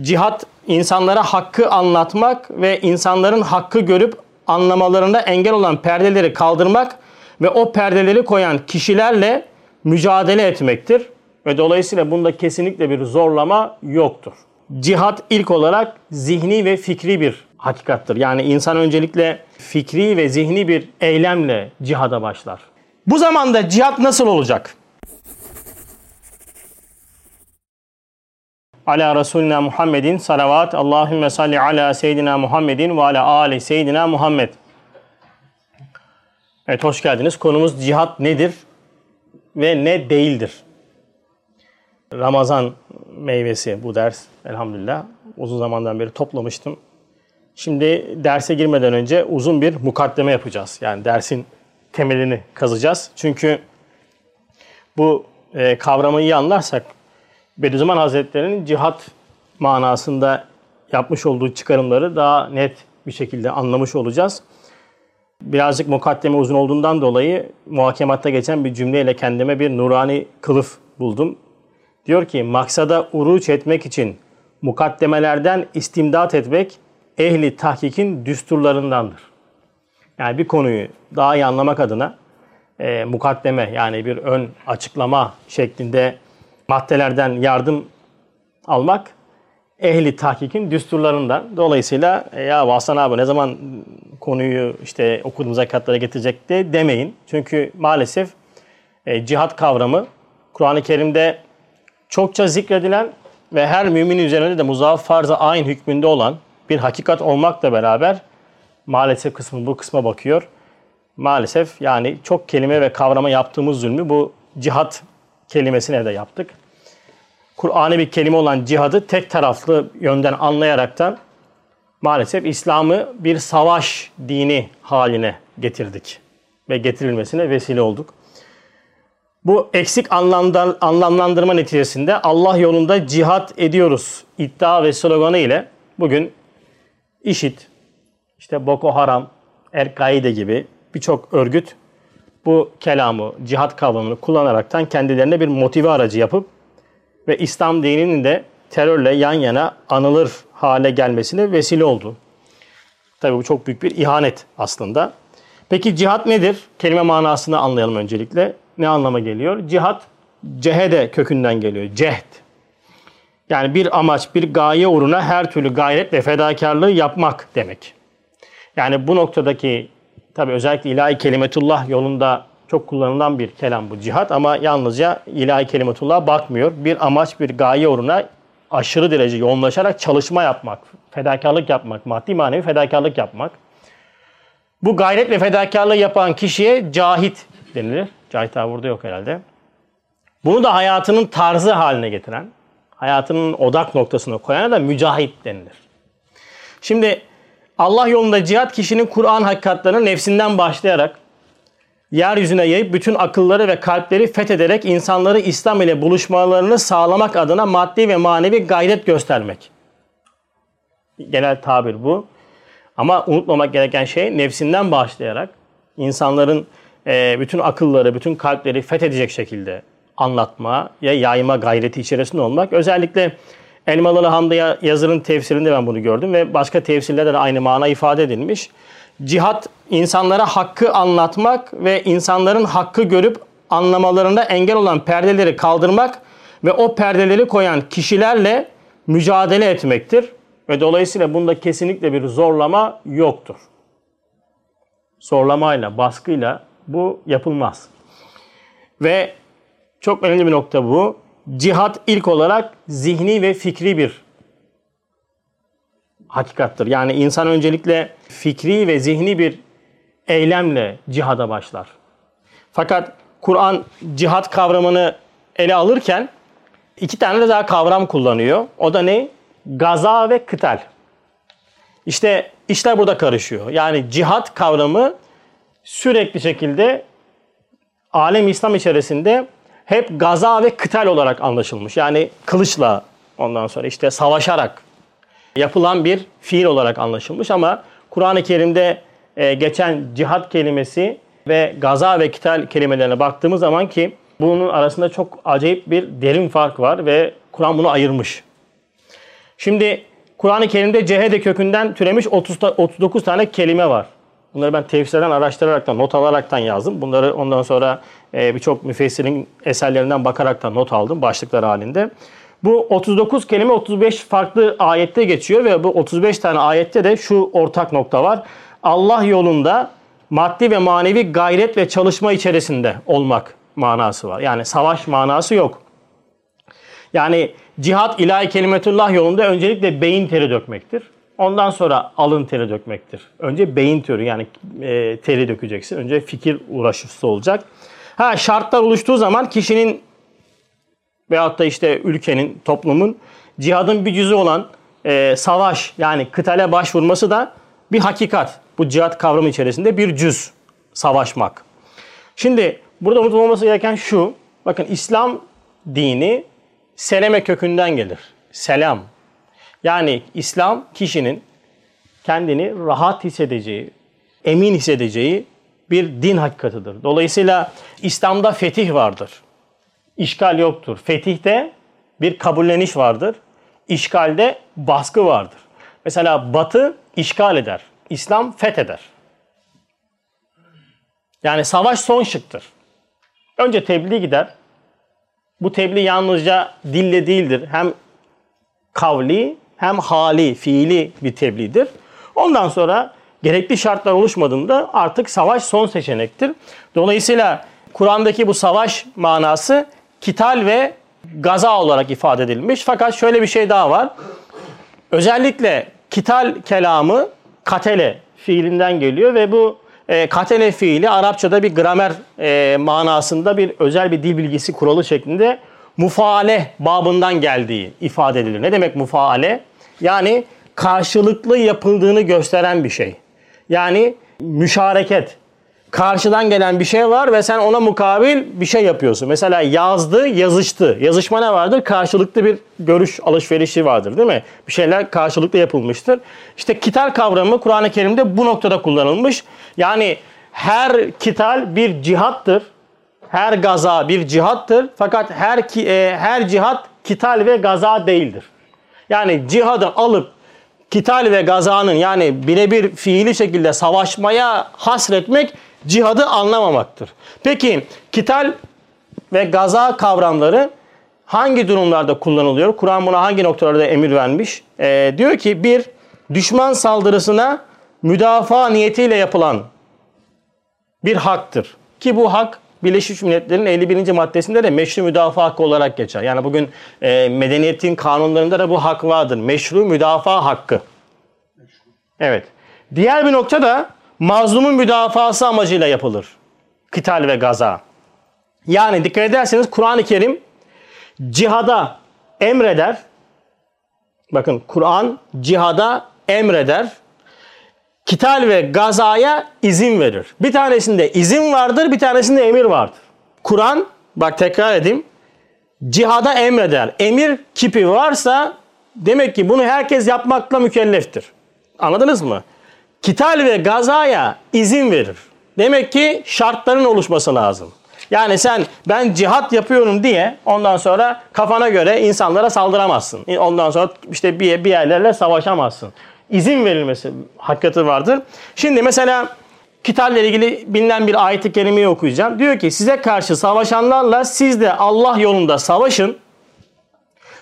Cihat insanlara hakkı anlatmak ve insanların hakkı görüp anlamalarında engel olan perdeleri kaldırmak ve o perdeleri koyan kişilerle mücadele etmektir. Ve dolayısıyla bunda kesinlikle bir zorlama yoktur. Cihat ilk olarak zihni ve fikri bir hakikattır. Yani insan öncelikle fikri ve zihni bir eylemle cihada başlar. Bu zamanda cihat nasıl olacak? Ala Resulina Muhammedin salavat. Allahümme salli ala seyyidina Muhammedin ve ala ali seyyidina Muhammed. Evet hoş geldiniz. Konumuz cihat nedir ve ne değildir? Ramazan meyvesi bu ders elhamdülillah. Uzun zamandan beri toplamıştım. Şimdi derse girmeden önce uzun bir mukaddeme yapacağız. Yani dersin temelini kazacağız. Çünkü bu e, kavramı iyi anlarsak Bediüzzaman Hazretleri'nin cihat manasında yapmış olduğu çıkarımları daha net bir şekilde anlamış olacağız. Birazcık mukaddeme uzun olduğundan dolayı muhakematta geçen bir cümleyle kendime bir nurani kılıf buldum. Diyor ki maksada uruç etmek için mukaddemelerden istimdat etmek ehli tahkikin düsturlarındandır. Yani bir konuyu daha iyi anlamak adına e, mukaddeme yani bir ön açıklama şeklinde maddelerden yardım almak ehli tahkikin düsturlarından. Dolayısıyla e, ya Hasan abi ne zaman konuyu işte okuduğumuz zakatlara getirecek de demeyin. Çünkü maalesef e, cihat kavramı Kur'an-ı Kerim'de çokça zikredilen ve her mümin üzerinde de muzaf farza aynı hükmünde olan bir hakikat olmakla beraber maalesef kısmı bu kısma bakıyor. Maalesef yani çok kelime ve kavrama yaptığımız zulmü bu cihat kelimesine de yaptık. Kur'an'ı bir kelime olan cihadı tek taraflı yönden anlayaraktan maalesef İslam'ı bir savaş dini haline getirdik ve getirilmesine vesile olduk. Bu eksik anlamlandırma neticesinde Allah yolunda cihat ediyoruz iddia ve sloganı ile bugün IŞİD, işte Boko Haram, El-Kaide gibi birçok örgüt bu kelamı, cihat kavramını kullanaraktan kendilerine bir motive aracı yapıp ve İslam dininin de terörle yan yana anılır hale gelmesine vesile oldu. Tabi bu çok büyük bir ihanet aslında. Peki cihat nedir? Kelime manasını anlayalım öncelikle. Ne anlama geliyor? Cihat cehede kökünden geliyor. Cehd. Yani bir amaç, bir gaye uğruna her türlü gayret ve fedakarlığı yapmak demek. Yani bu noktadaki tabi özellikle ilahi kelimetullah yolunda çok kullanılan bir kelam bu cihat ama yalnızca ilahi kelimetullah bakmıyor. Bir amaç, bir gaye uğruna aşırı derece yoğunlaşarak çalışma yapmak, fedakarlık yapmak, maddi manevi fedakarlık yapmak. Bu gayret ve fedakarlığı yapan kişiye cahit denilir. Cahit abi burada yok herhalde. Bunu da hayatının tarzı haline getiren, hayatının odak noktasına koyana da mücahit denilir. Şimdi Allah yolunda cihat kişinin Kur'an hakikatlarını nefsinden başlayarak yeryüzüne yayıp bütün akılları ve kalpleri fethederek insanları İslam ile buluşmalarını sağlamak adına maddi ve manevi gayret göstermek. Genel tabir bu. Ama unutmamak gereken şey nefsinden başlayarak insanların e, bütün akılları, bütün kalpleri fethedecek şekilde anlatma ya yayma gayreti içerisinde olmak. Özellikle Elmalılı Hamdi Yazır'ın tefsirinde ben bunu gördüm ve başka tefsirlerde de aynı mana ifade edilmiş. Cihat insanlara hakkı anlatmak ve insanların hakkı görüp anlamalarında engel olan perdeleri kaldırmak ve o perdeleri koyan kişilerle mücadele etmektir. Ve dolayısıyla bunda kesinlikle bir zorlama yoktur. Zorlamayla, baskıyla bu yapılmaz. Ve çok önemli bir nokta bu. Cihat ilk olarak zihni ve fikri bir hakikattır. Yani insan öncelikle fikri ve zihni bir eylemle cihada başlar. Fakat Kur'an cihat kavramını ele alırken iki tane daha kavram kullanıyor. O da ne? Gaza ve kıtal. İşte işler burada karışıyor. Yani cihat kavramı sürekli şekilde alem İslam içerisinde hep gaza ve kıtal olarak anlaşılmış. Yani kılıçla ondan sonra işte savaşarak yapılan bir fiil olarak anlaşılmış ama Kur'an-ı Kerim'de e, geçen cihat kelimesi ve gaza ve kital kelimelerine baktığımız zaman ki bunun arasında çok acayip bir derin fark var ve Kur'an bunu ayırmış. Şimdi Kur'an-ı Kerim'de cehede kökünden türemiş 30 ta- 39 tane kelime var. Bunları ben tefsirden araştıraraktan, not alaraktan yazdım. Bunları ondan sonra e, birçok müfessirin eserlerinden bakaraktan not aldım başlıklar halinde. Bu 39 kelime 35 farklı ayette geçiyor ve bu 35 tane ayette de şu ortak nokta var. Allah yolunda maddi ve manevi gayret ve çalışma içerisinde olmak manası var. Yani savaş manası yok. Yani cihat ilahi kelimetullah yolunda öncelikle beyin teri dökmektir. Ondan sonra alın teri dökmektir. Önce beyin teri yani e, teri dökeceksin. Önce fikir uğraşısı olacak. Ha şartlar oluştuğu zaman kişinin veyahut da işte ülkenin, toplumun cihadın bir cüzü olan e, savaş yani kıtale başvurması da bir hakikat. Bu cihat kavramı içerisinde bir cüz savaşmak. Şimdi burada unutulmaması gereken şu. Bakın İslam dini seleme kökünden gelir. Selam. Yani İslam kişinin kendini rahat hissedeceği, emin hissedeceği bir din hakikatıdır. Dolayısıyla İslam'da fetih vardır. İşgal yoktur. Fetihte bir kabulleniş vardır. İşgalde baskı vardır. Mesela Batı işgal eder. İslam fetheder. Yani savaş son şıktır. Önce tebliğ gider. Bu tebliğ yalnızca dille değildir. Hem kavli hem hali, fiili bir tebliğdir. Ondan sonra gerekli şartlar oluşmadığında artık savaş son seçenektir. Dolayısıyla Kur'an'daki bu savaş manası kital ve gaza olarak ifade edilmiş. Fakat şöyle bir şey daha var. Özellikle kital kelamı katele fiilinden geliyor ve bu e, katele fiili Arapçada bir gramer e, manasında bir özel bir dil bilgisi kuralı şeklinde mufaale babından geldiği ifade edilir. Ne demek mufaale? Yani karşılıklı yapıldığını gösteren bir şey. Yani müşareket. Karşıdan gelen bir şey var ve sen ona mukabil bir şey yapıyorsun. Mesela yazdı, yazıştı. Yazışma ne vardır? Karşılıklı bir görüş alışverişi vardır değil mi? Bir şeyler karşılıklı yapılmıştır. İşte kital kavramı Kur'an-ı Kerim'de bu noktada kullanılmış. Yani her kital bir cihattır. Her gaza bir cihattır. Fakat her e, her cihat kital ve gaza değildir. Yani cihadı alıp kital ve gazanın yani birebir fiili şekilde savaşmaya hasretmek cihadı anlamamaktır. Peki kital ve gaza kavramları hangi durumlarda kullanılıyor? Kur'an buna hangi noktalarda emir vermiş? Ee, diyor ki bir düşman saldırısına müdafaa niyetiyle yapılan bir haktır. Ki bu hak Birleşmiş Milletler'in 51. maddesinde de meşru müdafaa hakkı olarak geçer. Yani bugün e, medeniyetin kanunlarında da bu hak vardır. Meşru müdafaa hakkı. Evet. Diğer bir nokta da mazlumun müdafası amacıyla yapılır. Kital ve gaza. Yani dikkat ederseniz Kur'an-ı Kerim cihada emreder. Bakın Kur'an cihada emreder. Kital ve gazaya izin verir. Bir tanesinde izin vardır, bir tanesinde emir vardır. Kur'an, bak tekrar edeyim, cihada emreder. Emir kipi varsa demek ki bunu herkes yapmakla mükelleftir. Anladınız mı? Kital ve gazaya izin verir. Demek ki şartların oluşması lazım. Yani sen ben cihat yapıyorum diye ondan sonra kafana göre insanlara saldıramazsın. Ondan sonra işte bir, bir yerlerle savaşamazsın. İzin verilmesi hakikati vardır. Şimdi mesela kitalle ilgili bilinen bir ayet-i kerimeyi okuyacağım. Diyor ki size karşı savaşanlarla siz de Allah yolunda savaşın.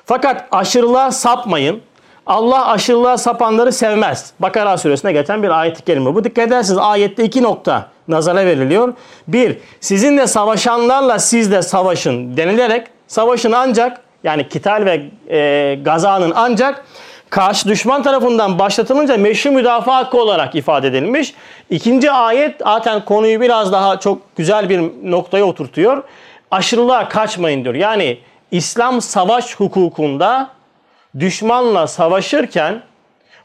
Fakat aşırılığa sapmayın. Allah aşırılığa sapanları sevmez. Bakara suresine geçen bir ayet-i kerime. Bu dikkat ederseniz ayette iki nokta nazara veriliyor. Bir, sizinle savaşanlarla siz de savaşın denilerek savaşın ancak yani kital ve e, gazanın ancak karşı düşman tarafından başlatılınca meşru müdafaa hakkı olarak ifade edilmiş. İkinci ayet zaten konuyu biraz daha çok güzel bir noktaya oturtuyor. Aşırılığa kaçmayın diyor. Yani İslam savaş hukukunda düşmanla savaşırken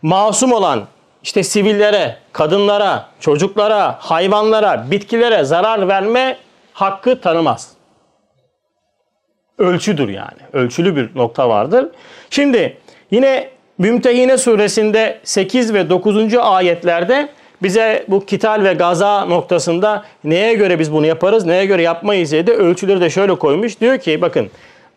masum olan işte sivillere, kadınlara, çocuklara, hayvanlara, bitkilere zarar verme hakkı tanımaz. Ölçüdür yani. Ölçülü bir nokta vardır. Şimdi yine Mümtehine suresinde 8 ve 9. ayetlerde bize bu kital ve gaza noktasında neye göre biz bunu yaparız, neye göre yapmayız diye de ölçüleri de şöyle koymuş. Diyor ki bakın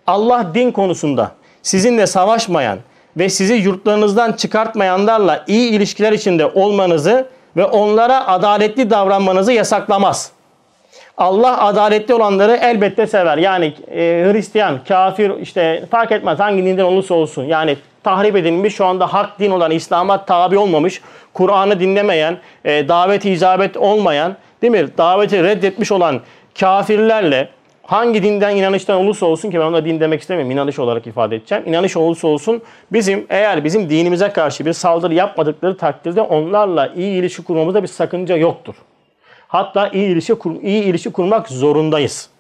Allah din konusunda sizinle savaşmayan ve sizi yurtlarınızdan çıkartmayanlarla iyi ilişkiler içinde olmanızı ve onlara adaletli davranmanızı yasaklamaz. Allah adaletli olanları elbette sever. Yani e, Hristiyan, kafir işte fark etmez hangi dinden olursa olsun. Yani tahrip edilmiş şu anda hak din olan İslam'a tabi olmamış, Kur'an'ı dinlemeyen, e, davet icabet olmayan, değil mi? Daveti reddetmiş olan kafirlerle hangi dinden inanıştan olursa olsun ki ben ona din demek istemiyorum. inanış olarak ifade edeceğim. İnanış olursa olsun bizim eğer bizim dinimize karşı bir saldırı yapmadıkları takdirde onlarla iyi ilişki kurmamızda bir sakınca yoktur. Hatta iyi ilişki, iyi ilişki kurmak zorundayız.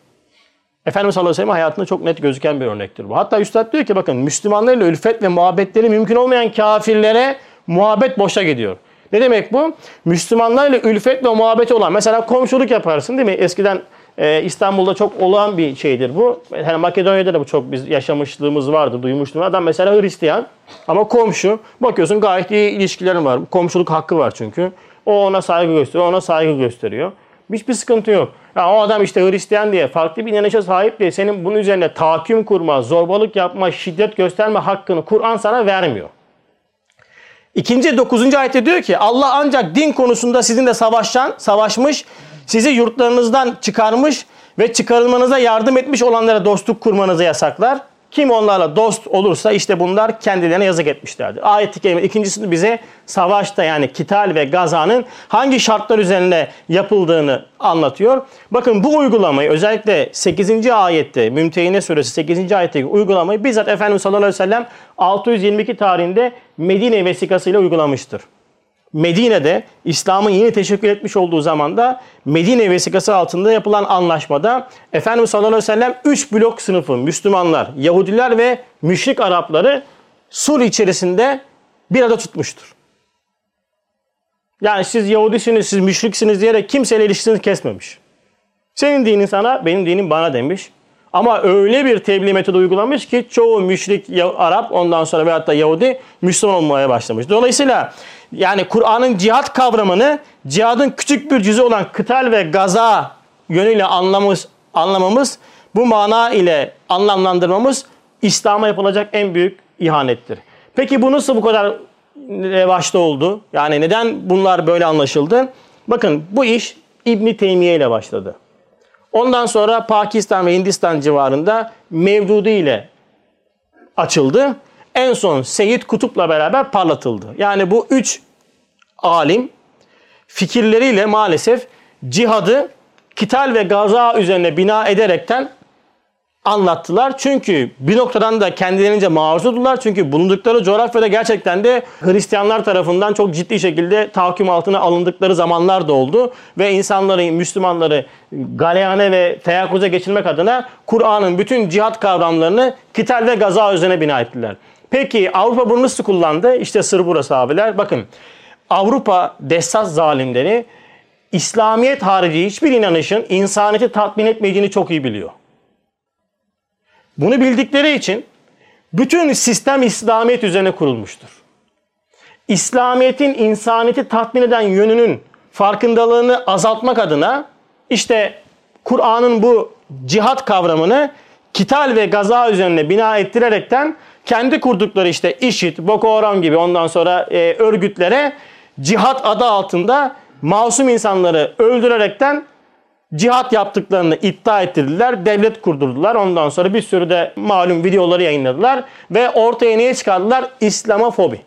Efendimiz sallallahu aleyhi ve sellem hayatında çok net gözüken bir örnektir bu. Hatta Üstad diyor ki bakın Müslümanlarla ülfet ve muhabbetleri mümkün olmayan kafirlere muhabbet boşa gidiyor. Ne demek bu? Müslümanlarla ülfet ve muhabbet olan mesela komşuluk yaparsın değil mi? Eskiden e, İstanbul'da çok olan bir şeydir bu. Yani Makedonya'da da bu çok biz yaşamışlığımız vardı, duymuştum. Adam mesela Hristiyan ama komşu. Bakıyorsun gayet iyi ilişkilerin var. Komşuluk hakkı var çünkü. O ona saygı gösteriyor, ona saygı gösteriyor. Hiçbir sıkıntı yok. Ya o adam işte Hristiyan diye, farklı bir inanışa sahip diye senin bunun üzerine tahakküm kurma, zorbalık yapma, şiddet gösterme hakkını Kur'an sana vermiyor. İkinci dokuzuncu ayette diyor ki Allah ancak din konusunda sizinle savaşan, savaşmış, sizi yurtlarınızdan çıkarmış ve çıkarılmanıza yardım etmiş olanlara dostluk kurmanızı yasaklar. Kim onlarla dost olursa işte bunlar kendilerine yazık etmişlerdir. Ayet-i kerime ikincisi bize savaşta yani kital ve gazanın hangi şartlar üzerine yapıldığını anlatıyor. Bakın bu uygulamayı özellikle 8. ayette Mümtehine suresi 8. ayetteki uygulamayı bizzat Efendimiz sallallahu aleyhi ve sellem 622 tarihinde Medine vesikasıyla uygulamıştır. Medine'de İslam'ın yeni teşekkür etmiş olduğu zamanda Medine vesikası altında yapılan anlaşmada Efendimiz sallallahu aleyhi ve sellem 3 blok sınıfı Müslümanlar, Yahudiler ve müşrik Arapları Sur içerisinde bir arada tutmuştur. Yani siz Yahudisiniz, siz müşriksiniz diyerek kimseyle ilişkisini kesmemiş. Senin dinin sana, benim dinim bana demiş. Ama öyle bir tebliğ metodu uygulamış ki çoğu müşrik Arap ondan sonra veyahut da Yahudi Müslüman olmaya başlamış. Dolayısıyla yani Kur'an'ın cihat kavramını cihadın küçük bir cüzü olan kıtal ve gaza yönüyle anlamamız, anlamamız bu mana ile anlamlandırmamız İslam'a yapılacak en büyük ihanettir. Peki bu nasıl bu kadar revaçta oldu? Yani neden bunlar böyle anlaşıldı? Bakın bu iş İbni Teymiye ile başladı. Ondan sonra Pakistan ve Hindistan civarında Mevdudi ile açıldı. En son Seyit Kutup'la beraber parlatıldı. Yani bu üç alim fikirleriyle maalesef cihadı kital ve gaza üzerine bina ederekten anlattılar. Çünkü bir noktadan da kendilerince maruz oldular. Çünkü bulundukları coğrafyada gerçekten de Hristiyanlar tarafından çok ciddi şekilde tahakküm altına alındıkları zamanlar da oldu. Ve insanları, Müslümanları galeyane ve teyakkuza geçirmek adına Kur'an'ın bütün cihat kavramlarını kital ve gaza üzerine bina ettiler. Peki Avrupa bunu nasıl kullandı? İşte sır burası abiler. Bakın Avrupa dessas zalimleri İslamiyet harici hiçbir inanışın insaniyeti tatmin etmeyeceğini çok iyi biliyor. Bunu bildikleri için bütün sistem İslamiyet üzerine kurulmuştur. İslamiyet'in insaniyeti tatmin eden yönünün farkındalığını azaltmak adına işte Kur'an'ın bu cihat kavramını kital ve gaza üzerine bina ettirerekten kendi kurdukları işte IŞİD, Boko Haram gibi ondan sonra e, örgütlere cihat adı altında masum insanları öldürerekten cihat yaptıklarını iddia ettirdiler. Devlet kurdurdular. Ondan sonra bir sürü de malum videoları yayınladılar. Ve ortaya neye çıkardılar? İslamofobi.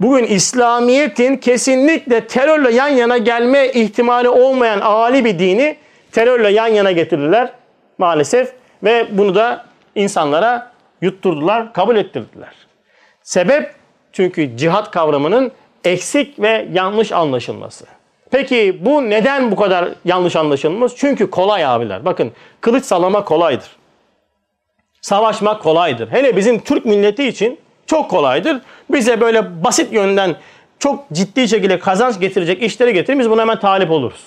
Bugün İslamiyet'in kesinlikle terörle yan yana gelme ihtimali olmayan âli bir dini terörle yan yana getirdiler maalesef. Ve bunu da insanlara yutturdular, kabul ettirdiler. Sebep çünkü cihat kavramının eksik ve yanlış anlaşılması. Peki bu neden bu kadar yanlış anlaşılmış? Çünkü kolay abiler. Bakın kılıç sallama kolaydır. Savaşmak kolaydır. Hele bizim Türk milleti için çok kolaydır. Bize böyle basit yönden çok ciddi şekilde kazanç getirecek işleri getirir. Biz buna hemen talip oluruz.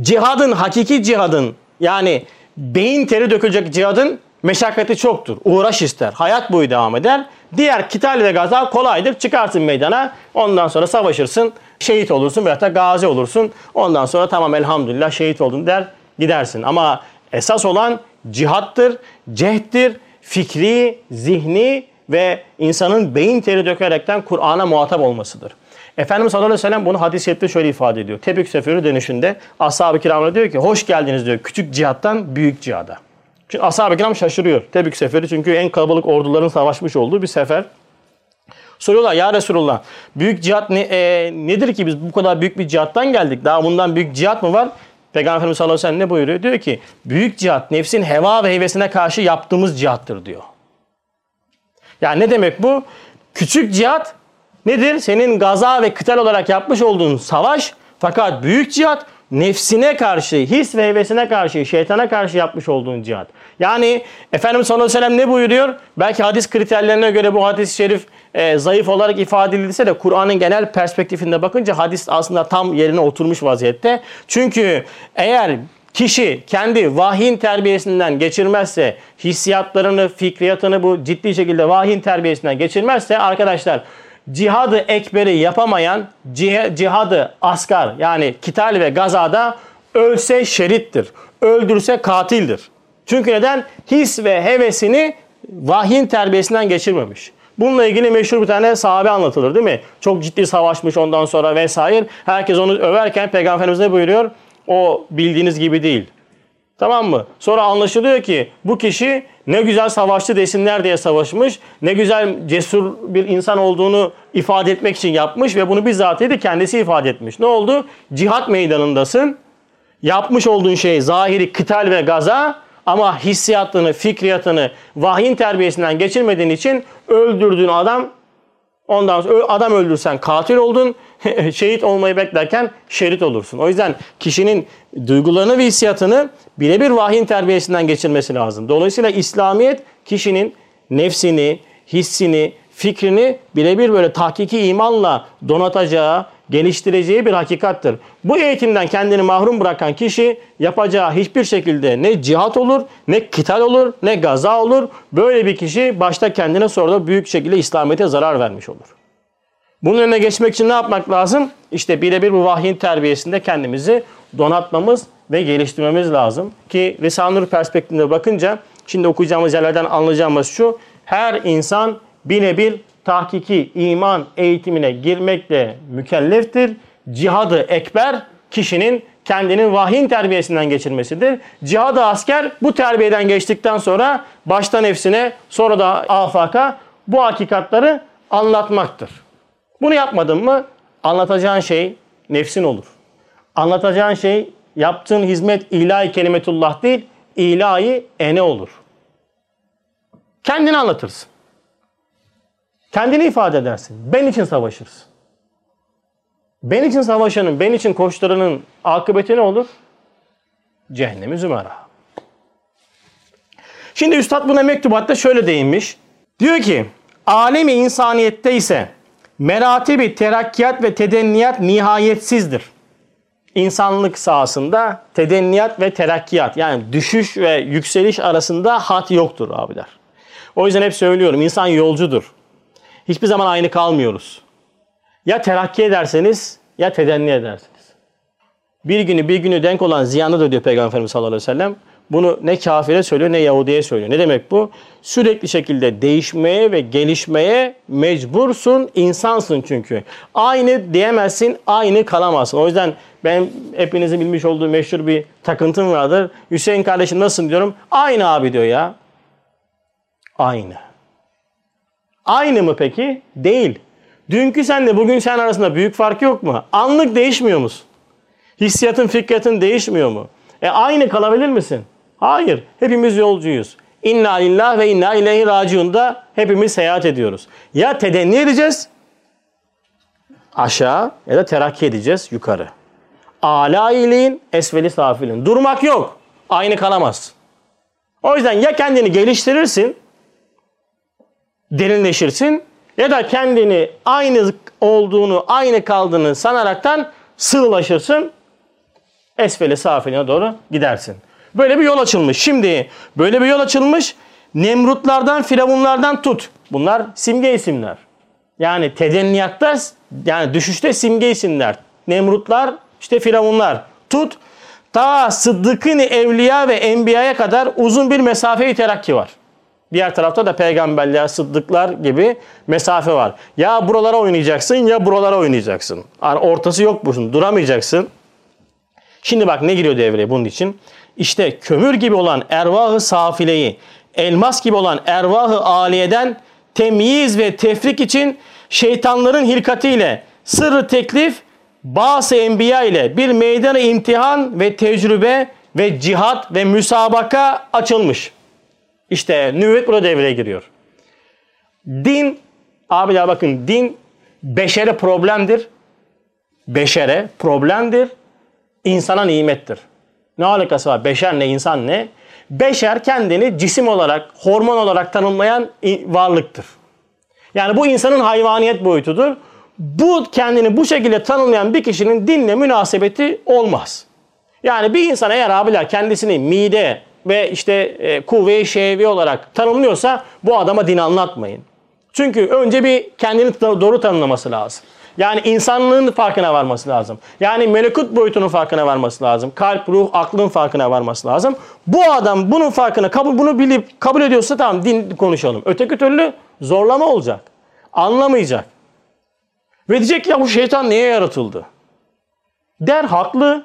Cihadın, hakiki cihadın yani beyin teri dökülecek cihadın meşakkati çoktur. Uğraş ister. Hayat boyu devam eder. Diğer kital ve gaza kolaydır. Çıkarsın meydana. Ondan sonra savaşırsın. Şehit olursun veyahut da gazi olursun. Ondan sonra tamam elhamdülillah şehit oldun der gidersin. Ama esas olan cihattır, cehddir, fikri, zihni ve insanın beyin teri dökerekten Kur'an'a muhatap olmasıdır. Efendimiz sallallahu aleyhi ve sellem bunu hadis-i şerifte şöyle ifade ediyor. Tebük seferi dönüşünde ashab-ı kiramına diyor ki hoş geldiniz diyor küçük cihattan büyük cihada. Çünkü ashab-ı kiram şaşırıyor. Tebük seferi çünkü en kalabalık orduların savaşmış olduğu bir sefer. Soruyorlar ya Resulullah büyük cihat ne, e, nedir ki biz bu kadar büyük bir cihattan geldik. Daha bundan büyük cihat mı var? Peygamber Efendimiz sallallahu aleyhi ve sellem ne buyuruyor? Diyor ki büyük cihat nefsin heva ve hevesine karşı yaptığımız cihattır diyor. Yani ne demek bu? Küçük cihat nedir? Senin gaza ve kıtal olarak yapmış olduğun savaş fakat büyük cihat nefsine karşı, his ve hevesine karşı, şeytana karşı yapmış olduğun cihat. Yani Efendimiz sallallahu aleyhi ve sellem ne buyuruyor? Belki hadis kriterlerine göre bu hadis-i şerif e, zayıf olarak ifade edilse de Kur'an'ın genel perspektifinde bakınca hadis aslında tam yerine oturmuş vaziyette. Çünkü eğer kişi kendi vahyin terbiyesinden geçirmezse, hissiyatlarını, fikriyatını bu ciddi şekilde vahyin terbiyesinden geçirmezse arkadaşlar cihadı ekberi yapamayan cihadı asgar yani kital ve gazada ölse şerittir. Öldürse katildir. Çünkü neden? His ve hevesini vahyin terbiyesinden geçirmemiş. Bununla ilgili meşhur bir tane sahabe anlatılır değil mi? Çok ciddi savaşmış ondan sonra vesaire. Herkes onu överken Peygamber Efendimiz ne buyuruyor? O bildiğiniz gibi değil. Tamam mı? Sonra anlaşılıyor ki bu kişi ne güzel savaşçı desinler diye savaşmış. Ne güzel cesur bir insan olduğunu ifade etmek için yapmış ve bunu bizzat de kendisi ifade etmiş. Ne oldu? Cihat meydanındasın. Yapmış olduğun şey zahiri kıtal ve gaza ama hissiyatını, fikriyatını vahyin terbiyesinden geçirmediğin için öldürdüğün adam ondan sonra adam öldürsen katil oldun. şehit olmayı beklerken şerit olursun. O yüzden kişinin duygularını ve hissiyatını birebir vahyin terbiyesinden geçirmesi lazım. Dolayısıyla İslamiyet kişinin nefsini, hissini, fikrini birebir böyle tahkiki imanla donatacağı, geliştireceği bir hakikattır. Bu eğitimden kendini mahrum bırakan kişi yapacağı hiçbir şekilde ne cihat olur, ne kital olur, ne gaza olur. Böyle bir kişi başta kendine sonra da büyük şekilde İslamiyet'e zarar vermiş olur. Bunun önüne geçmek için ne yapmak lazım? İşte birebir bu vahyin terbiyesinde kendimizi donatmamız ve geliştirmemiz lazım. Ki Risale-i perspektifinde bakınca şimdi okuyacağımız yerlerden anlayacağımız şu. Her insan birebir tahkiki iman eğitimine girmekle mükelleftir. Cihadı ekber kişinin kendinin vahyin terbiyesinden geçirmesidir. Cihadı asker bu terbiyeden geçtikten sonra başta nefsine sonra da afaka bu hakikatları anlatmaktır. Bunu yapmadın mı anlatacağın şey nefsin olur. Anlatacağın şey yaptığın hizmet ilahi kelimetullah değil, ilahi ene olur. Kendini anlatırsın. Kendini ifade edersin. Ben için savaşırsın. Ben için savaşanın, ben için koşturanın akıbeti ne olur? Cehennemi zümera. Şimdi Üstad buna mektubatta şöyle değinmiş. Diyor ki, alemi insaniyette ise meratibi terakkiyat ve tedenniyat nihayetsizdir. İnsanlık sahasında tedenniyat ve terakkiyat yani düşüş ve yükseliş arasında hat yoktur abiler. O yüzden hep söylüyorum insan yolcudur. Hiçbir zaman aynı kalmıyoruz. Ya terakki ederseniz ya tedenni edersiniz. Bir günü bir günü denk olan ziyanıdır diyor Peygamber Efendimiz sallallahu aleyhi ve sellem. Bunu ne kafire söylüyor ne Yahudi'ye söylüyor. Ne demek bu? Sürekli şekilde değişmeye ve gelişmeye mecbursun, insansın çünkü. Aynı diyemezsin, aynı kalamazsın. O yüzden ben hepinizin bilmiş olduğu meşhur bir takıntım vardır. Hüseyin kardeşim nasılsın diyorum. Aynı abi diyor ya. Aynı. Aynı mı peki? Değil. Dünkü senle bugün sen arasında büyük fark yok mu? Anlık değişmiyor musun? Hissiyatın, fikriyatın değişmiyor mu? E aynı kalabilir misin? Hayır. Hepimiz yolcuyuz. İnna lillah ve inna ileyhi raciun'da hepimiz seyahat ediyoruz. Ya tedenni edeceğiz aşağı ya da terakki edeceğiz yukarı. Ala iyiliğin, esveli safilin. Durmak yok. Aynı kalamaz. O yüzden ya kendini geliştirirsin, derinleşirsin ya da kendini aynı olduğunu, aynı kaldığını sanaraktan sığlaşırsın, esfeli safiline doğru gidersin. Böyle bir yol açılmış. Şimdi böyle bir yol açılmış. Nemrutlardan, firavunlardan tut. Bunlar simge isimler. Yani tedenniyatta yani düşüşte simge isimler. Nemrutlar, işte firavunlar. Tut. Ta sıddıkın evliya ve enbiyaya kadar uzun bir mesafe terakki var. Diğer tarafta da peygamberler, sıddıklar gibi mesafe var. Ya buralara oynayacaksın ya buralara oynayacaksın. Yani ortası yok bunun. Duramayacaksın. Şimdi bak ne giriyor devreye bunun için. İşte kömür gibi olan ervahı safileyi, elmas gibi olan ervahı aliyeden temyiz ve tefrik için şeytanların hilkatiyle sırrı teklif bazı enbiya ile bir meydana imtihan ve tecrübe ve cihat ve müsabaka açılmış. İşte nüvvet burada devreye giriyor. Din, abiler bakın din beşere problemdir. Beşere problemdir. İnsana nimettir. Ne alakası var? Beşer ne, insan ne? Beşer kendini cisim olarak, hormon olarak tanımlayan varlıktır. Yani bu insanın hayvaniyet boyutudur. Bu kendini bu şekilde tanımlayan bir kişinin dinle münasebeti olmaz. Yani bir insan eğer abiler kendisini mide ve işte e, kuvve-i şehvi olarak tanımlıyorsa bu adama din anlatmayın. Çünkü önce bir kendini doğru tanımlaması lazım. Yani insanlığın farkına varması lazım. Yani melekut boyutunun farkına varması lazım. Kalp, ruh, aklın farkına varması lazım. Bu adam bunun farkına kabul bunu bilip kabul ediyorsa tamam din konuşalım. Öteki türlü zorlama olacak. Anlamayacak. Ve diyecek ya bu şeytan niye yaratıldı? Der haklı.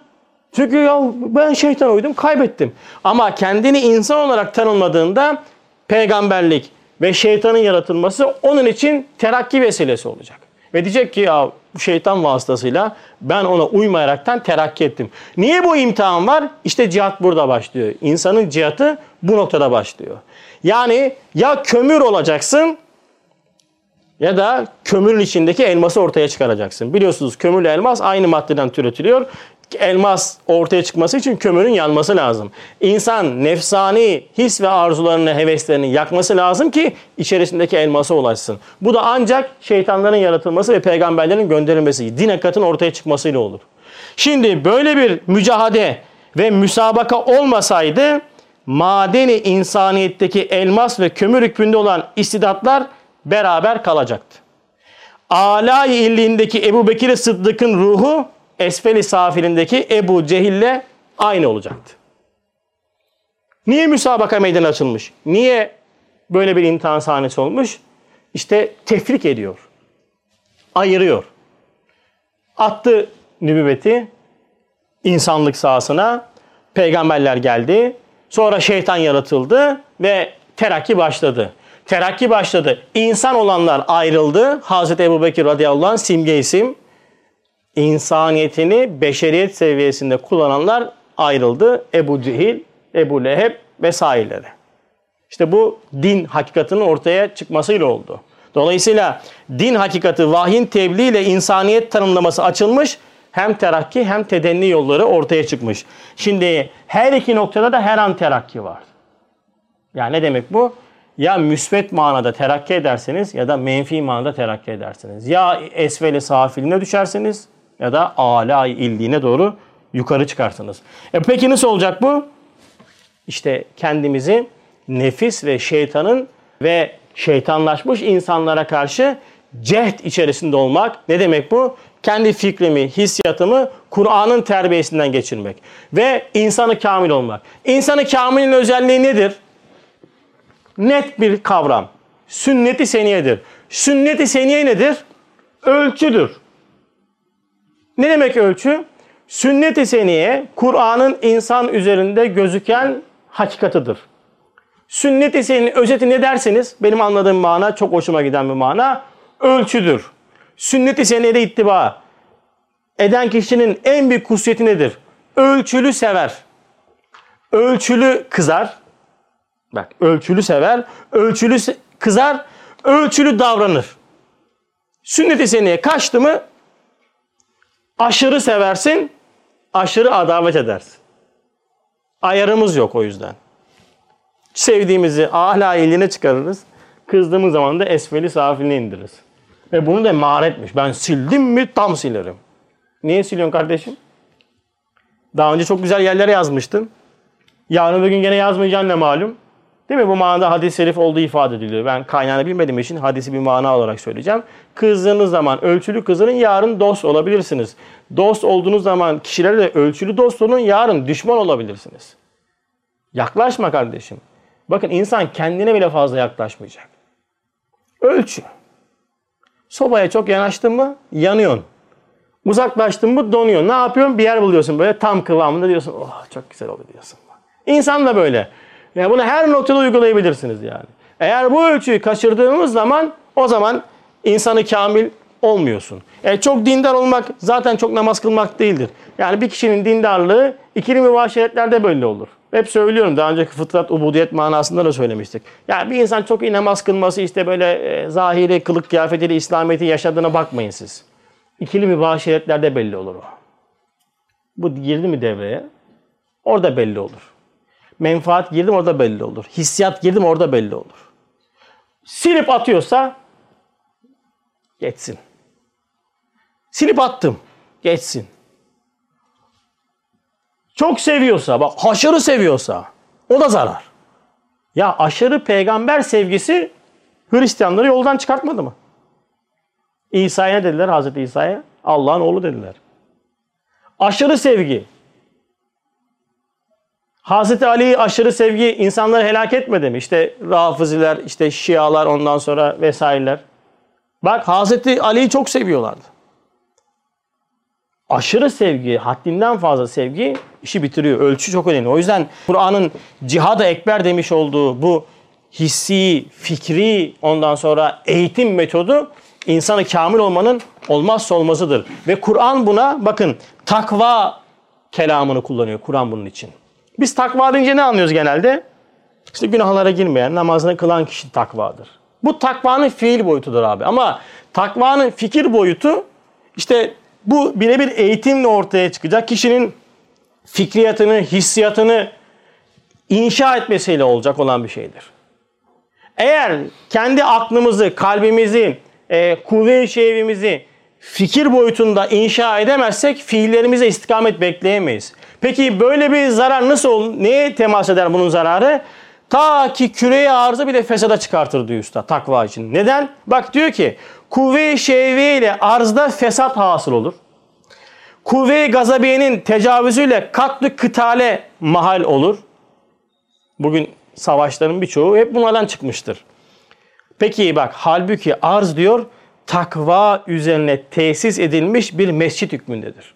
Çünkü ya ben şeytan uydum kaybettim. Ama kendini insan olarak tanımladığında peygamberlik ve şeytanın yaratılması onun için terakki vesilesi olacak. Ve diyecek ki ya şeytan vasıtasıyla ben ona uymayaraktan terakki ettim. Niye bu imtihan var? İşte cihat burada başlıyor. İnsanın cihatı bu noktada başlıyor. Yani ya kömür olacaksın ya da kömürün içindeki elması ortaya çıkaracaksın. Biliyorsunuz kömürle elmas aynı maddeden türetiliyor. Elmas ortaya çıkması için kömürün yanması lazım. İnsan nefsani his ve arzularını, heveslerini yakması lazım ki içerisindeki elmasa ulaşsın. Bu da ancak şeytanların yaratılması ve peygamberlerin gönderilmesi, din hakikatin ortaya çıkmasıyla olur. Şimdi böyle bir mücahade ve müsabaka olmasaydı madeni insaniyetteki elmas ve kömür hükmünde olan istidatlar beraber kalacaktı. Alay illiğindeki Ebu Bekir Sıddık'ın ruhu Esfeli safilindeki Ebu Cehil'le aynı olacaktı. Niye müsabaka meydan açılmış? Niye böyle bir imtihan sahnesi olmuş? İşte tefrik ediyor. Ayırıyor. Attı nübüvveti insanlık sahasına. Peygamberler geldi. Sonra şeytan yaratıldı ve terakki başladı. Terakki başladı. İnsan olanlar ayrıldı. Hazreti Ebu Bekir radıyallahu anh simge isim. İnsaniyetini beşeriyet seviyesinde kullananlar ayrıldı. Ebu Cehil, Ebu Leheb vesaireleri. İşte bu din hakikatinin ortaya çıkmasıyla oldu. Dolayısıyla din hakikati vahyin tebliğ ile insaniyet tanımlaması açılmış. Hem terakki hem tedenni yolları ortaya çıkmış. Şimdi her iki noktada da her an terakki var. Yani ne demek bu? ya müsbet manada terakki edersiniz ya da menfi manada terakki edersiniz. Ya esveli safiline düşersiniz ya da ala ildiğine doğru yukarı çıkarsınız. E peki nasıl olacak bu? İşte kendimizi nefis ve şeytanın ve şeytanlaşmış insanlara karşı cehd içerisinde olmak. Ne demek bu? Kendi fikrimi, hissiyatımı Kur'an'ın terbiyesinden geçirmek. Ve insanı kamil olmak. İnsanı kamilin özelliği nedir? net bir kavram. Sünnet-i seniyedir. Sünnet-i seniye nedir? Ölçüdür. Ne demek ölçü? Sünnet-i seniye Kur'an'ın insan üzerinde gözüken hakikatıdır. Sünnet-i seniye özeti ne derseniz benim anladığım mana çok hoşuma giden bir mana ölçüdür. Sünnet-i seniyede ittiba eden kişinin en büyük kusiyeti nedir? Ölçülü sever. Ölçülü kızar. Bak ölçülü sever, ölçülü kızar, ölçülü davranır. Sünnet-i seneye kaçtı mı aşırı seversin, aşırı adavet edersin. Ayarımız yok o yüzden. Sevdiğimizi ahla eline çıkarırız. Kızdığımız zaman da esfeli safiline indiririz. Ve bunu da maharetmiş. Ben sildim mi tam silerim. Niye siliyorsun kardeşim? Daha önce çok güzel yerlere yazmıştın. Yarın bir gün gene yazmayacaksın ne malum. Değil mi? Bu manada hadis-i şerif olduğu ifade ediliyor. Ben kaynağını bilmediğim için hadisi bir mana olarak söyleyeceğim. Kızdığınız zaman ölçülü kızının yarın dost olabilirsiniz. Dost olduğunuz zaman kişilerle ölçülü dost olun yarın düşman olabilirsiniz. Yaklaşma kardeşim. Bakın insan kendine bile fazla yaklaşmayacak. Ölçü. Sobaya çok yanaştın mı yanıyorsun. Uzaklaştın mı donuyor. Ne yapıyorsun? Bir yer buluyorsun böyle tam kıvamında diyorsun. Oh çok güzel oldu diyorsun. İnsan da böyle. Yani bunu her noktada uygulayabilirsiniz yani. Eğer bu ölçüyü kaçırdığımız zaman o zaman insanı kamil olmuyorsun. E, çok dindar olmak zaten çok namaz kılmak değildir. Yani bir kişinin dindarlığı ikili mübaşiretlerde belli olur. Hep söylüyorum daha önceki fıtrat, ubudiyet manasında da söylemiştik. Yani bir insan çok iyi namaz kılması işte böyle e, zahiri, kılık kıyafetiyle İslamiyet'i yaşadığına bakmayın siz. İkili mübaşiretlerde belli olur o. Bu girdi mi devreye? Orada belli olur. Menfaat girdim orada belli olur. Hissiyat girdim orada belli olur. Silip atıyorsa geçsin. Silip attım. Geçsin. Çok seviyorsa, bak aşırı seviyorsa o da zarar. Ya aşırı peygamber sevgisi Hristiyanları yoldan çıkartmadı mı? İsa'ya dediler Hazreti İsa'ya? Allah'ın oğlu dediler. Aşırı sevgi. Hazreti Ali aşırı sevgi insanları helak etmedi mi? İşte Rafiziler, işte Şialar ondan sonra vesaireler. Bak Hazreti Ali'yi çok seviyorlardı. Aşırı sevgi, haddinden fazla sevgi işi bitiriyor. Ölçü çok önemli. O yüzden Kur'an'ın cihada ekber demiş olduğu bu hissi, fikri ondan sonra eğitim metodu insanı kamil olmanın olmazsa olmazıdır. Ve Kur'an buna bakın takva kelamını kullanıyor Kur'an bunun için. Biz takva deyince ne anlıyoruz genelde? İşte günahlara girmeyen, namazını kılan kişi takvadır. Bu takvanın fiil boyutudur abi. Ama takvanın fikir boyutu işte bu birebir eğitimle ortaya çıkacak. Kişinin fikriyatını, hissiyatını inşa etmesiyle olacak olan bir şeydir. Eğer kendi aklımızı, kalbimizi, e, kuvve-i şevimizi fikir boyutunda inşa edemezsek fiillerimize istikamet bekleyemeyiz. Peki böyle bir zarar nasıl olur? Neye temas eder bunun zararı? Ta ki küreye arıza bile fesada çıkartır diyor usta takva için. Neden? Bak diyor ki kuvve-i ile arzda fesat hasıl olur. Kuvve-i gazabiyenin tecavüzüyle katlı kıtale mahal olur. Bugün savaşların birçoğu hep bunlardan çıkmıştır. Peki bak halbuki arz diyor takva üzerine tesis edilmiş bir mescit hükmündedir.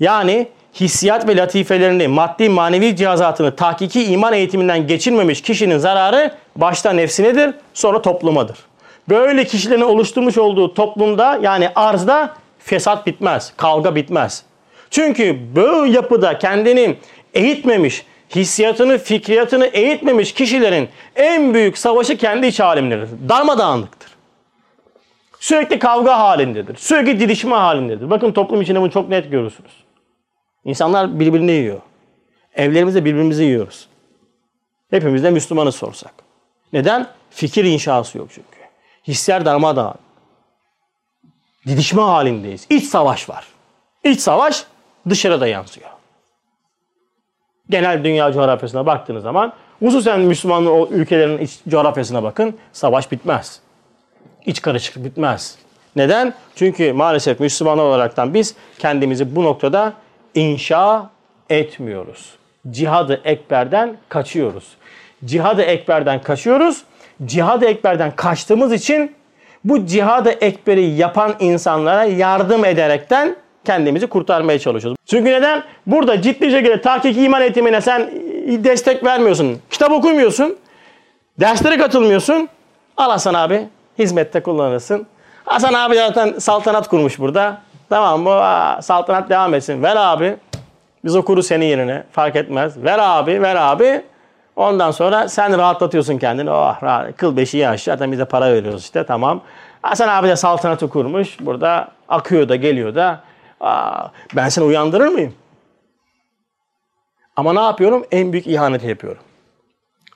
Yani hissiyat ve latifelerini, maddi manevi cihazatını tahkiki iman eğitiminden geçirmemiş kişinin zararı başta nefsinedir, sonra toplumadır. Böyle kişilerin oluşturmuş olduğu toplumda yani arzda fesat bitmez, kavga bitmez. Çünkü bu yapıda kendini eğitmemiş, hissiyatını, fikriyatını eğitmemiş kişilerin en büyük savaşı kendi iç alemleridir. Darmadağınlıktır. Sürekli kavga halindedir. Sürekli didişme halindedir. Bakın toplum içinde bunu çok net görürsünüz. İnsanlar birbirini yiyor. Evlerimizde birbirimizi yiyoruz. Hepimiz de Müslümanı sorsak. Neden? Fikir inşası yok çünkü. Hisler darmadağın. Didişme halindeyiz. İç savaş var. İç savaş dışarıda yansıyor. Genel dünya coğrafyasına baktığınız zaman hususen Müslüman ülkelerin iç coğrafyasına bakın savaş bitmez. İç karışıklık bitmez. Neden? Çünkü maalesef Müslüman olaraktan biz kendimizi bu noktada inşa etmiyoruz. Cihadı ekberden kaçıyoruz. Cihadı ekberden kaçıyoruz. Cihadı ekberden kaçtığımız için bu cihadı ekberi yapan insanlara yardım ederekten kendimizi kurtarmaya çalışıyoruz. Çünkü neden? Burada ciddi şekilde tahkik iman eğitimine sen destek vermiyorsun. Kitap okumuyorsun. Derslere katılmıyorsun. Al Hasan abi. Hizmette kullanırsın. Hasan abi zaten saltanat kurmuş burada. Tamam bu aa, saltanat devam etsin. Ver abi. Biz okuruz senin yerine. Fark etmez. Ver abi, ver abi. Ondan sonra sen rahatlatıyorsun kendini. Oh rahat. Kıl beşiği aç. Zaten biz de para veriyoruz işte tamam. Hasan abi de saltanatı kurmuş. Burada akıyor da geliyor da. Aa, ben seni uyandırır mıyım? Ama ne yapıyorum? En büyük ihaneti yapıyorum.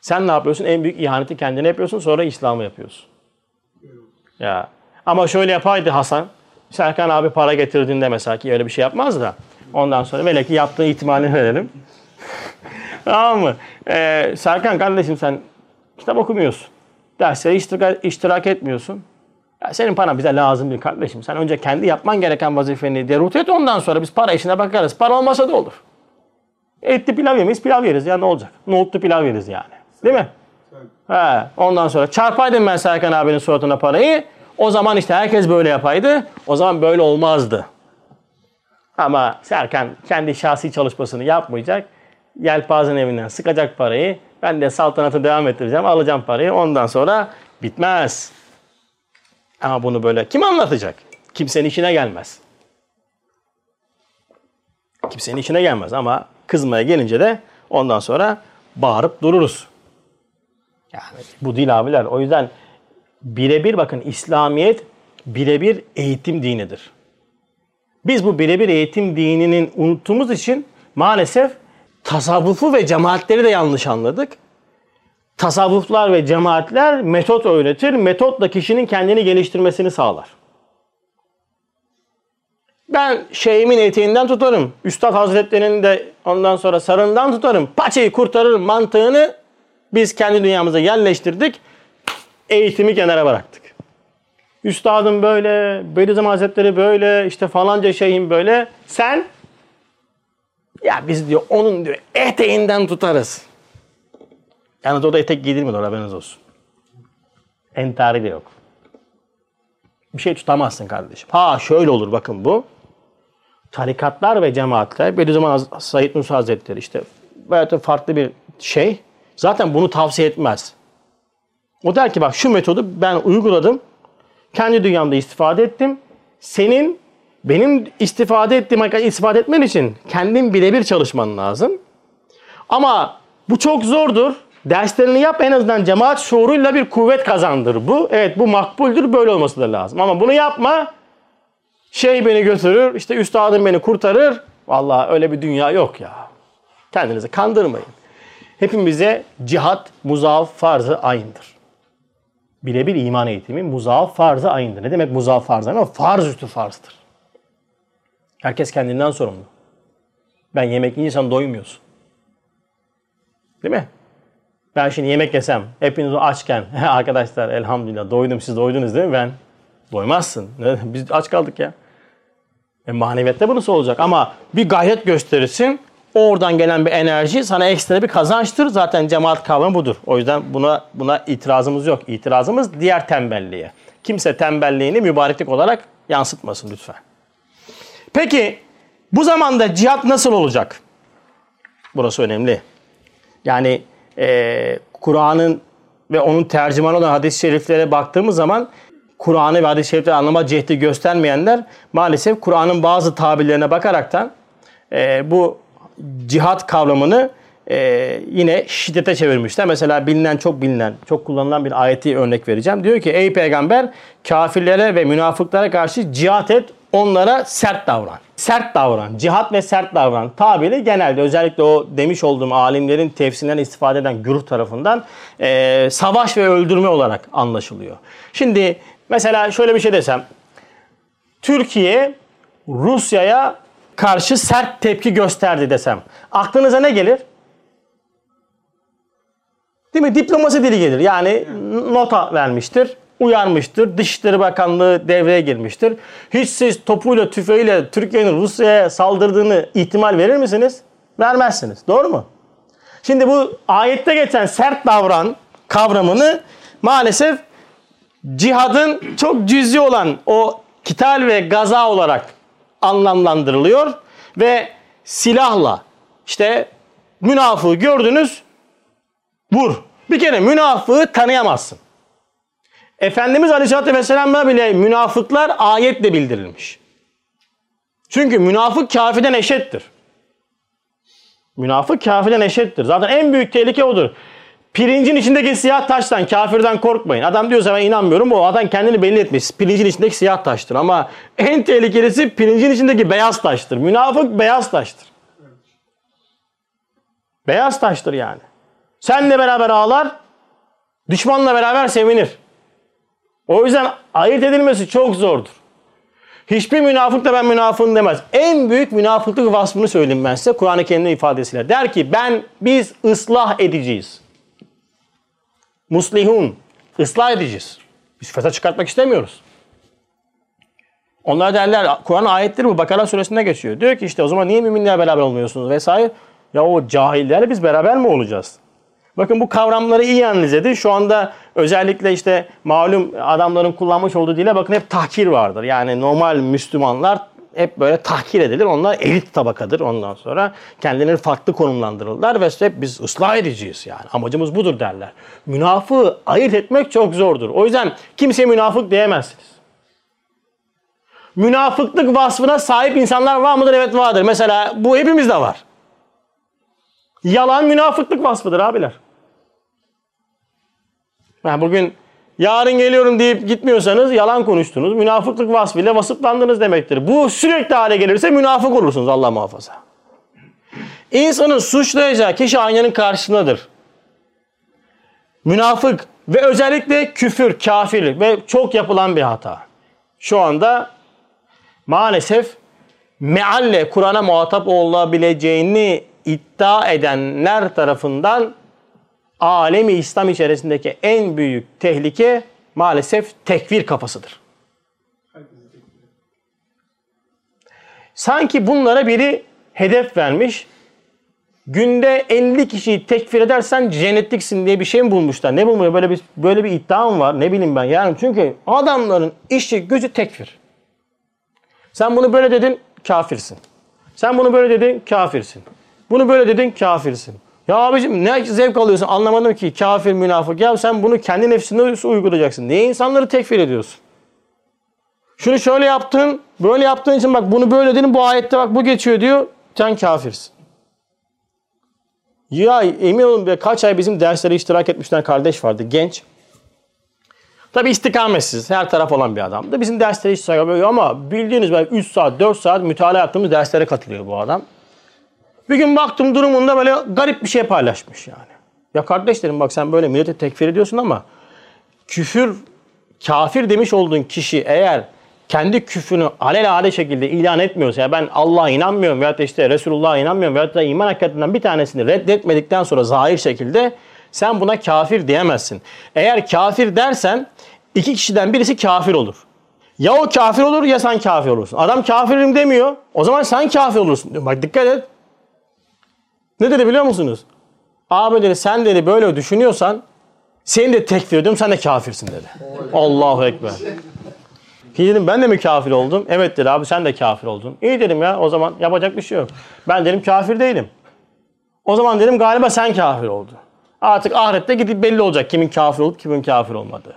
Sen ne yapıyorsun? En büyük ihaneti kendine yapıyorsun. Sonra İslam'ı yapıyorsun. Ya. Ama şöyle yapaydı Hasan. Serkan abi para getirdiğinde mesela ki öyle bir şey yapmaz da. Ondan sonra böyle ki yaptığı ihtimalini verelim. tamam mı? Ee, Serkan kardeşim sen kitap okumuyorsun. Derslere iştirak, iştirak etmiyorsun. Ya senin paran bize lazım değil kardeşim. Sen önce kendi yapman gereken vazifeni derut et ondan sonra biz para işine bakarız. Para olmasa da olur. Etli pilav yemeyiz pilav yeriz ya ne olacak? Nohutlu pilav yeriz yani. Değil mi? He, ondan sonra çarpaydım ben Serkan abinin suratına parayı. O zaman işte herkes böyle yapaydı. O zaman böyle olmazdı. Ama Serkan kendi şahsi çalışmasını yapmayacak. Yelpaze'nin evinden sıkacak parayı. Ben de saltanatı devam ettireceğim. Alacağım parayı. Ondan sonra bitmez. Ama bunu böyle kim anlatacak? Kimsenin işine gelmez. Kimsenin işine gelmez ama kızmaya gelince de ondan sonra bağırıp dururuz. Yani bu değil abiler. O yüzden birebir bakın İslamiyet birebir eğitim dinidir. Biz bu birebir eğitim dininin unuttuğumuz için maalesef tasavvufu ve cemaatleri de yanlış anladık. Tasavvuflar ve cemaatler metot öğretir. Metotla kişinin kendini geliştirmesini sağlar. Ben şeyimin eteğinden tutarım. Üstad Hazretleri'nin de ondan sonra sarından tutarım. Paçayı kurtarırım mantığını biz kendi dünyamıza yerleştirdik. Eğitimi kenara bıraktık. Üstadım böyle, Bediüzzaman Hazretleri böyle, işte falanca şeyin böyle. Sen ya biz diyor onun diyor eteğinden tutarız. Yalnız o da etek giydirmiyor haberiniz olsun. Entari de yok. Bir şey tutamazsın kardeşim. Ha şöyle olur bakın bu. Tarikatlar ve cemaatler, Bediüzzaman Said Nursi Hazretleri işte da farklı bir şey zaten bunu tavsiye etmez. O der ki bak şu metodu ben uyguladım. Kendi dünyamda istifade ettim. Senin benim istifade ettiğim hakikaten istifade etmen için kendin birebir çalışman lazım. Ama bu çok zordur. Derslerini yap en azından cemaat şuuruyla bir kuvvet kazandır bu. Evet bu makbuldür böyle olması da lazım. Ama bunu yapma. Şey beni götürür işte üstadım beni kurtarır. Vallahi öyle bir dünya yok ya. Kendinizi kandırmayın. Hepimize cihat muzaaf farzı ayındır. Birebir iman eğitimi muzaaf farzı ayındır. Ne demek muzaaf farzı ayındır? Farz üstü farzdır. Herkes kendinden sorumlu. Ben yemek yiyince doymuyorsun. Değil mi? Ben şimdi yemek yesem, hepiniz açken, arkadaşlar elhamdülillah doydum, siz doydunuz değil mi? Ben doymazsın. Biz aç kaldık ya. E, maneviyette bunun olacak ama bir gayret gösterirsin, oradan gelen bir enerji sana ekstra bir kazançtır. Zaten cemaat kavramı budur. O yüzden buna buna itirazımız yok. İtirazımız diğer tembelliğe. Kimse tembelliğini mübareklik olarak yansıtmasın lütfen. Peki bu zamanda cihat nasıl olacak? Burası önemli. Yani e, Kur'an'ın ve onun tercümanı olan hadis-i şeriflere baktığımız zaman Kur'an'ı ve hadis-i şerifleri anlama cehdi göstermeyenler maalesef Kur'an'ın bazı tabirlerine bakaraktan e, bu cihat kavramını e, yine şiddete çevirmişler. Mesela bilinen, çok bilinen, çok kullanılan bir ayeti örnek vereceğim. Diyor ki ey peygamber kafirlere ve münafıklara karşı cihat et, onlara sert davran. Sert davran, cihat ve sert davran tabiri genelde özellikle o demiş olduğum alimlerin tefsirinden istifade eden güruh tarafından e, savaş ve öldürme olarak anlaşılıyor. Şimdi mesela şöyle bir şey desem. Türkiye Rusya'ya karşı sert tepki gösterdi desem. Aklınıza ne gelir? Değil mi? Diplomasi dili gelir. Yani nota vermiştir, uyarmıştır. Dışişleri Bakanlığı devreye girmiştir. Hiç siz topuyla, tüfeğiyle Türkiye'nin Rusya'ya saldırdığını ihtimal verir misiniz? Vermezsiniz. Doğru mu? Şimdi bu ayette geçen sert davran kavramını maalesef cihadın çok cüzi olan o kital ve gaza olarak anlamlandırılıyor ve silahla işte münafığı gördünüz vur. Bir kere münafığı tanıyamazsın. Efendimiz Aleyhisselatü Vesselam'a bile münafıklar ayetle bildirilmiş. Çünkü münafık kafirden eşittir. Münafık kafirden eşittir. Zaten en büyük tehlike odur. Pirincin içindeki siyah taştan kafirden korkmayın. Adam diyorsa ben inanmıyorum. O adam kendini belli etmiş. Pirincin içindeki siyah taştır. Ama en tehlikelisi pirincin içindeki beyaz taştır. Münafık beyaz taştır. Beyaz taştır yani. Senle beraber ağlar, düşmanla beraber sevinir. O yüzden ayırt edilmesi çok zordur. Hiçbir münafık da ben münafığım demez. En büyük münafıklık vasfını söyleyeyim ben size Kur'an-ı Kerim'in ifadesiyle. Der ki ben biz ıslah edeceğiz. Muslihun. ıslah edeceğiz. Biz fesat çıkartmak istemiyoruz. Onlar derler Kur'an ayetleri bu Bakara suresinde geçiyor. Diyor ki işte o zaman niye müminler beraber olmuyorsunuz vesaire. Ya o cahillerle biz beraber mi olacağız? Bakın bu kavramları iyi analiz edin. Şu anda özellikle işte malum adamların kullanmış olduğu dile bakın hep tahkir vardır. Yani normal Müslümanlar hep böyle tahkir edilir. Onlar elit tabakadır ondan sonra. Kendilerini farklı konumlandırırlar ve hep biz ıslah ediciyiz yani. Amacımız budur derler. Münafığı ayırt etmek çok zordur. O yüzden kimseye münafık diyemezsiniz. Münafıklık vasfına sahip insanlar var mıdır? Evet vardır. Mesela bu hepimizde var. Yalan münafıklık vasfıdır abiler. Yani bugün yarın geliyorum deyip gitmiyorsanız yalan konuştunuz. Münafıklık vasfıyla vasıflandınız demektir. Bu sürekli hale gelirse münafık olursunuz Allah muhafaza. İnsanın suçlayacağı kişi aynanın karşısındadır. Münafık ve özellikle küfür, kafir ve çok yapılan bir hata. Şu anda maalesef mealle Kur'an'a muhatap olabileceğini iddia edenler tarafından alemi İslam içerisindeki en büyük tehlike maalesef tekfir kafasıdır. Sanki bunlara biri hedef vermiş. Günde 50 kişiyi tekfir edersen cennetliksin diye bir şey mi bulmuşlar? Ne bulmuyor? Böyle bir böyle bir iddia var? Ne bileyim ben. Yani çünkü adamların işi gücü tekfir. Sen bunu böyle dedin, kafirsin. Sen bunu böyle dedin, kafirsin. Bunu böyle dedin, kafirsin. Ya abicim ne zevk alıyorsun anlamadım ki kafir münafık. Ya sen bunu kendi nefsinde uygulayacaksın. Niye insanları tekfir ediyorsun? Şunu şöyle yaptın, böyle yaptığın için bak bunu böyle dedin bu ayette bak bu geçiyor diyor. Sen kafirsin. Ya emin olun kaç ay bizim derslere iştirak etmişler kardeş vardı genç. Tabi istikametsiz, her taraf olan bir adamdı. Bizim derslere iştirak ediyor ama bildiğiniz belki 3 saat, 4 saat mütalaa yaptığımız derslere katılıyor bu adam. Bir gün baktım durumunda böyle garip bir şey paylaşmış yani. Ya kardeşlerim bak sen böyle millete tekfir ediyorsun ama küfür, kafir demiş olduğun kişi eğer kendi küfrünü alelade şekilde ilan etmiyorsa ya ben Allah'a inanmıyorum veyahut da işte Resulullah'a inanmıyorum veyahut da iman hakikatinden bir tanesini reddetmedikten sonra zahir şekilde sen buna kafir diyemezsin. Eğer kafir dersen iki kişiden birisi kafir olur. Ya o kafir olur ya sen kafir olursun. Adam kafirim demiyor. O zaman sen kafir olursun. Bak dikkat et. Ne dedi biliyor musunuz? Abi dedi sen dedi böyle düşünüyorsan seni de tekfir ediyorum sen de kafirsin dedi. Allahu Ekber. Ki dedim ben de mi kafir oldum? Evet dedi abi sen de kafir oldun. İyi dedim ya o zaman yapacak bir şey yok. Ben dedim kafir değilim. O zaman dedim galiba sen kafir oldun. Artık ahirette gidip belli olacak kimin kafir olup kimin kafir olmadığı.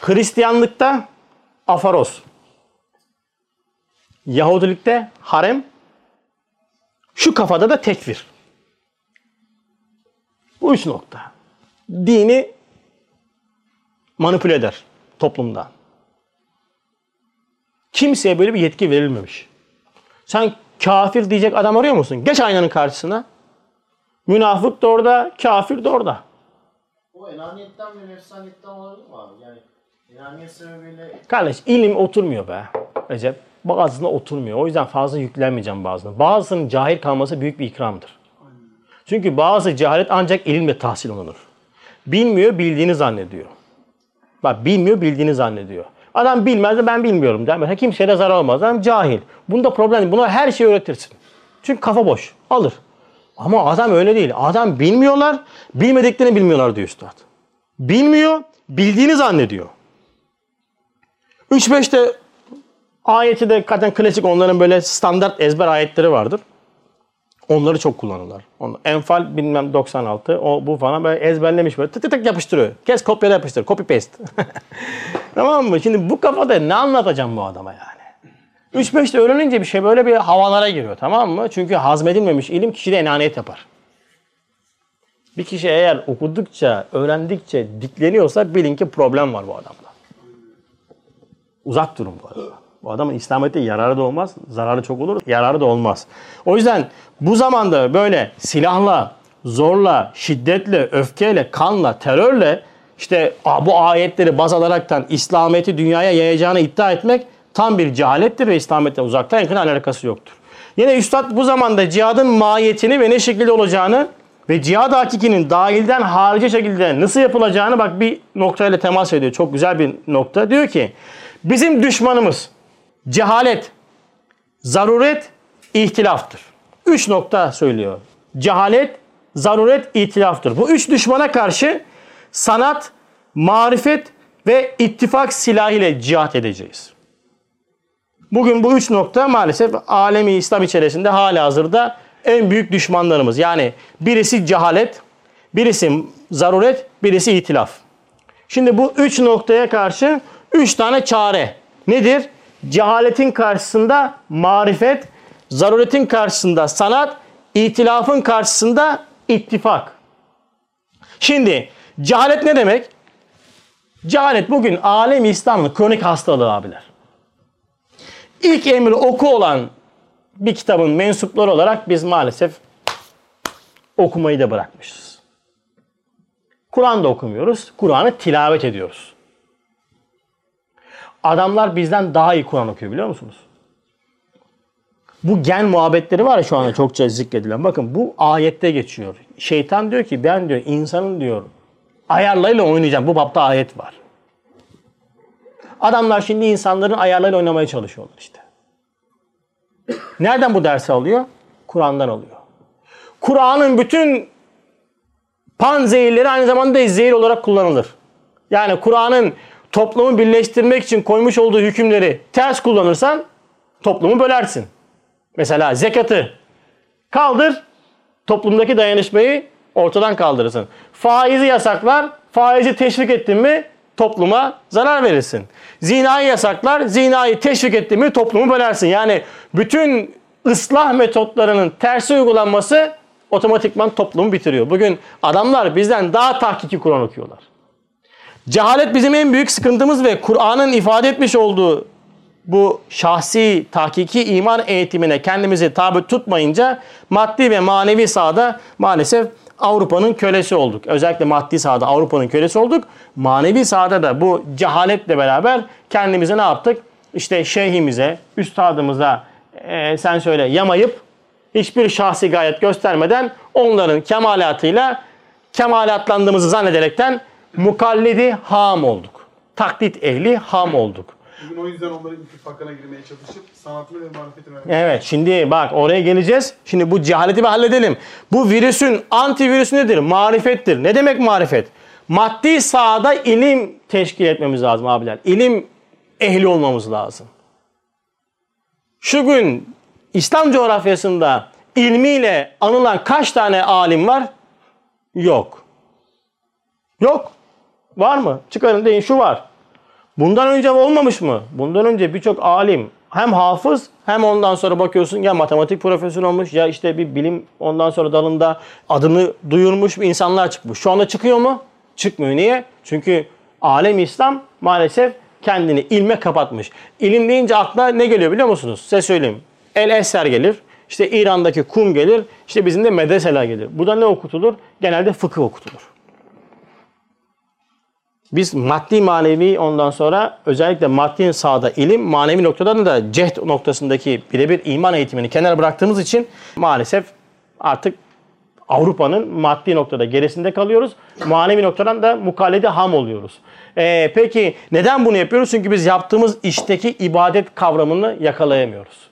Hristiyanlıkta afaros. Yahudilikte harem. Şu kafada da tekfir. Bu üç nokta. Dini manipüle eder toplumda. Kimseye böyle bir yetki verilmemiş. Sen kafir diyecek adam arıyor musun? Geç aynanın karşısına. Münafık da orada, kafir de orada. O enaniyetten ve nefsaniyetten olabilir mi abi? Yani enaniyet sebebiyle... Kardeş ilim oturmuyor be Recep. Bazısına oturmuyor. O yüzden fazla yüklenmeyeceğim bazına. Bazısının cahil kalması büyük bir ikramdır. Çünkü bazı cehalet ancak ilimle tahsil olunur. Bilmiyor, bildiğini zannediyor. Bak bilmiyor, bildiğini zannediyor. Adam bilmez de ben bilmiyorum der. Mesela kimseye de zarar olmaz. Adam cahil. Bunda problem değil. Buna her şeyi öğretirsin. Çünkü kafa boş. Alır. Ama adam öyle değil. Adam bilmiyorlar, bilmediklerini bilmiyorlar diyor üstad. Bilmiyor, bildiğini zannediyor. 3-5'te ayeti de zaten klasik onların böyle standart ezber ayetleri vardır. Onları çok kullanırlar. Enfal bilmem 96 o bu falan böyle ezberlemiş böyle tık tık tık yapıştırıyor. Kes kopyala yapıştır. Copy paste. tamam mı? Şimdi bu kafada ne anlatacağım bu adama yani? 3-5'te öğrenince bir şey böyle bir havalara giriyor tamam mı? Çünkü hazmedilmemiş ilim kişide enaniyet yapar. Bir kişi eğer okudukça, öğrendikçe dikleniyorsa bilin ki problem var bu adamda. Uzak durun bu adamda. Bu adamın İslamiyet'te yararı da olmaz, zararı çok olur, yararı da olmaz. O yüzden bu zamanda böyle silahla, zorla, şiddetle, öfkeyle, kanla, terörle işte bu ayetleri baz alaraktan İslamiyet'i dünyaya yayacağını iddia etmek tam bir cehalettir ve İslamiyet'ten uzaktan yakın alakası yoktur. Yine Üstad bu zamanda cihadın mahiyetini ve ne şekilde olacağını ve cihad hakikinin dahilden harici şekilde nasıl yapılacağını bak bir noktayla temas ediyor. Çok güzel bir nokta. Diyor ki bizim düşmanımız cehalet, zaruret, ihtilaftır. Üç nokta söylüyor. Cehalet, zaruret, itilaftır. Bu üç düşmana karşı sanat, marifet ve ittifak silahıyla cihat edeceğiz. Bugün bu üç nokta maalesef alemi İslam içerisinde hala hazırda en büyük düşmanlarımız. Yani birisi cehalet, birisi zaruret, birisi itilaf. Şimdi bu üç noktaya karşı üç tane çare. Nedir? Cehaletin karşısında marifet, zaruretin karşısında sanat, itilafın karşısında ittifak. Şimdi cehalet ne demek? Cehalet bugün alem İslam'ın kronik hastalığı abiler. İlk emri oku olan bir kitabın mensupları olarak biz maalesef okumayı da bırakmışız. Kur'an da okumuyoruz. Kur'an'ı tilavet ediyoruz. Adamlar bizden daha iyi Kur'an okuyor biliyor musunuz? Bu gen muhabbetleri var ya şu anda çokça zikredilen. Bakın bu ayette geçiyor. Şeytan diyor ki ben diyor insanın diyor ayarlarıyla oynayacağım. Bu bapta ayet var. Adamlar şimdi insanların ayarlarıyla oynamaya çalışıyorlar işte. Nereden bu dersi alıyor? Kur'an'dan alıyor. Kur'an'ın bütün pan zehirleri aynı zamanda zehir olarak kullanılır. Yani Kur'an'ın toplumu birleştirmek için koymuş olduğu hükümleri ters kullanırsan toplumu bölersin. Mesela zekatı kaldır, toplumdaki dayanışmayı ortadan kaldırırsın. Faizi yasaklar, faizi teşvik ettin mi topluma zarar verirsin. Zinayı yasaklar, zinayı teşvik ettin mi toplumu bölersin. Yani bütün ıslah metotlarının tersi uygulanması otomatikman toplumu bitiriyor. Bugün adamlar bizden daha tahkiki Kur'an okuyorlar. Cehalet bizim en büyük sıkıntımız ve Kur'an'ın ifade etmiş olduğu bu şahsi tahkiki iman eğitimine kendimizi tabi tutmayınca maddi ve manevi sahada maalesef Avrupa'nın kölesi olduk. Özellikle maddi sahada Avrupa'nın kölesi olduk. Manevi sahada da bu cehaletle beraber kendimizi ne yaptık? İşte şeyhimize, üstadımıza e, sen söyle yamayıp hiçbir şahsi gayet göstermeden onların kemalatıyla kemalatlandığımızı zannederekten mukallidi ham olduk. Taklit ehli ham olduk. Bugün o yüzden onların ittifakına girmeye çalışıp sanatını ve marifetini. Evet şimdi bak oraya geleceğiz. Şimdi bu cehaleti bir halledelim. Bu virüsün antivirüsü nedir? Marifettir. Ne demek marifet? Maddi sahada ilim teşkil etmemiz lazım abiler. İlim ehli olmamız lazım. Şu gün İslam coğrafyasında ilmiyle anılan kaç tane alim var? Yok. Yok. Var mı? Çıkarın deyin şu var. Bundan önce olmamış mı? Bundan önce birçok alim hem hafız hem ondan sonra bakıyorsun ya matematik profesörü olmuş ya işte bir bilim ondan sonra dalında adını duyurmuş bir insanlar çıkmış. Şu anda çıkıyor mu? Çıkmıyor. Niye? Çünkü alem İslam maalesef kendini ilme kapatmış. İlim deyince aklına ne geliyor biliyor musunuz? Size söyleyeyim. El Eser gelir. İşte İran'daki kum gelir. İşte bizim de medreseler gelir. Burada ne okutulur? Genelde fıkıh okutulur. Biz maddi manevi ondan sonra özellikle maddi sahada ilim, manevi noktadan da cehd noktasındaki birebir iman eğitimini kenara bıraktığımız için maalesef artık Avrupa'nın maddi noktada gerisinde kalıyoruz. Manevi noktadan da mukallede ham oluyoruz. Ee, peki neden bunu yapıyoruz? Çünkü biz yaptığımız işteki ibadet kavramını yakalayamıyoruz.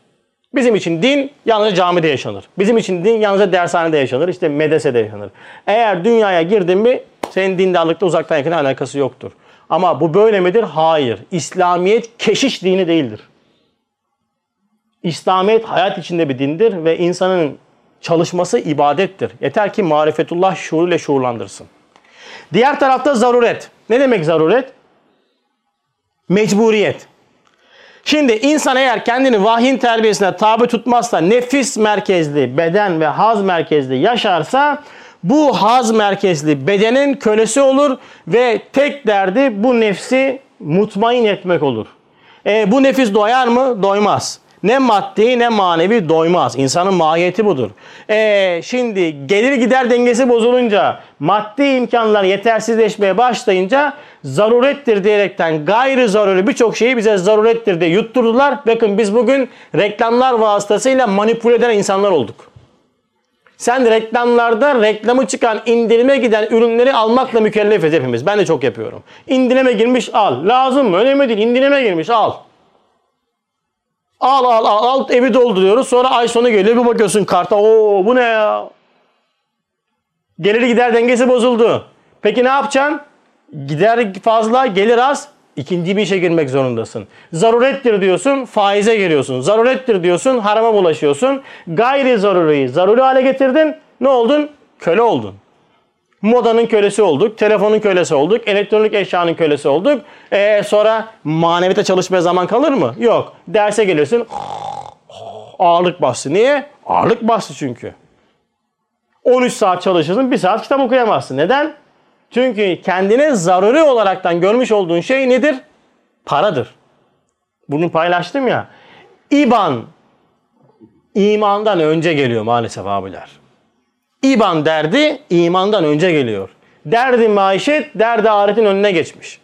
Bizim için din yalnızca camide yaşanır. Bizim için din yalnızca dershanede yaşanır. İşte medresede yaşanır. Eğer dünyaya girdin mi senin dindarlıkla uzaktan yakın alakası yoktur. Ama bu böyle midir? Hayır. İslamiyet keşiş dini değildir. İslamiyet hayat içinde bir dindir ve insanın çalışması ibadettir. Yeter ki marifetullah şuuruyla şuurlandırsın. Diğer tarafta zaruret. Ne demek zaruret? Mecburiyet. Şimdi insan eğer kendini vahyin terbiyesine tabi tutmazsa, nefis merkezli, beden ve haz merkezli yaşarsa bu haz merkezli bedenin kölesi olur ve tek derdi bu nefsi mutmain etmek olur. E, bu nefis doyar mı? Doymaz. Ne maddi ne manevi doymaz. İnsanın mahiyeti budur. E, şimdi gelir gider dengesi bozulunca, maddi imkanlar yetersizleşmeye başlayınca zarurettir diyerekten gayri zaruri birçok şeyi bize zarurettir diye yutturdular. Bakın biz bugün reklamlar vasıtasıyla manipüle eden insanlar olduk. Sen reklamlarda reklamı çıkan indirime giden ürünleri almakla mükellefiz hepimiz. Ben de çok yapıyorum. İndirime girmiş al. Lazım mı? Önemli değil. İndirime girmiş al. Al al al al evi dolduruyoruz. Sonra ay sonu geliyor bir bakıyorsun karta. Oo bu ne ya? Gelir gider dengesi bozuldu. Peki ne yapacaksın? Gider fazla, gelir az. İkinci bir işe girmek zorundasın. Zarurettir diyorsun, faize giriyorsun. Zarurettir diyorsun, harama bulaşıyorsun. Gayri zaruriyi zaruri hale getirdin. Ne oldun? Köle oldun. Modanın kölesi olduk, telefonun kölesi olduk, elektronik eşyanın kölesi olduk. Ee, sonra maneviyata çalışmaya zaman kalır mı? Yok. Derse gelirsin, ağırlık bastı. Niye? Ağırlık bastı çünkü. 13 saat çalışırsın, 1 saat kitap okuyamazsın. Neden? Çünkü kendine zaruri olaraktan görmüş olduğun şey nedir? Paradır. Bunu paylaştım ya. İban imandan önce geliyor maalesef abiler. İban derdi imandan önce geliyor. Derdi maişet, derdi ahiretin önüne geçmiş.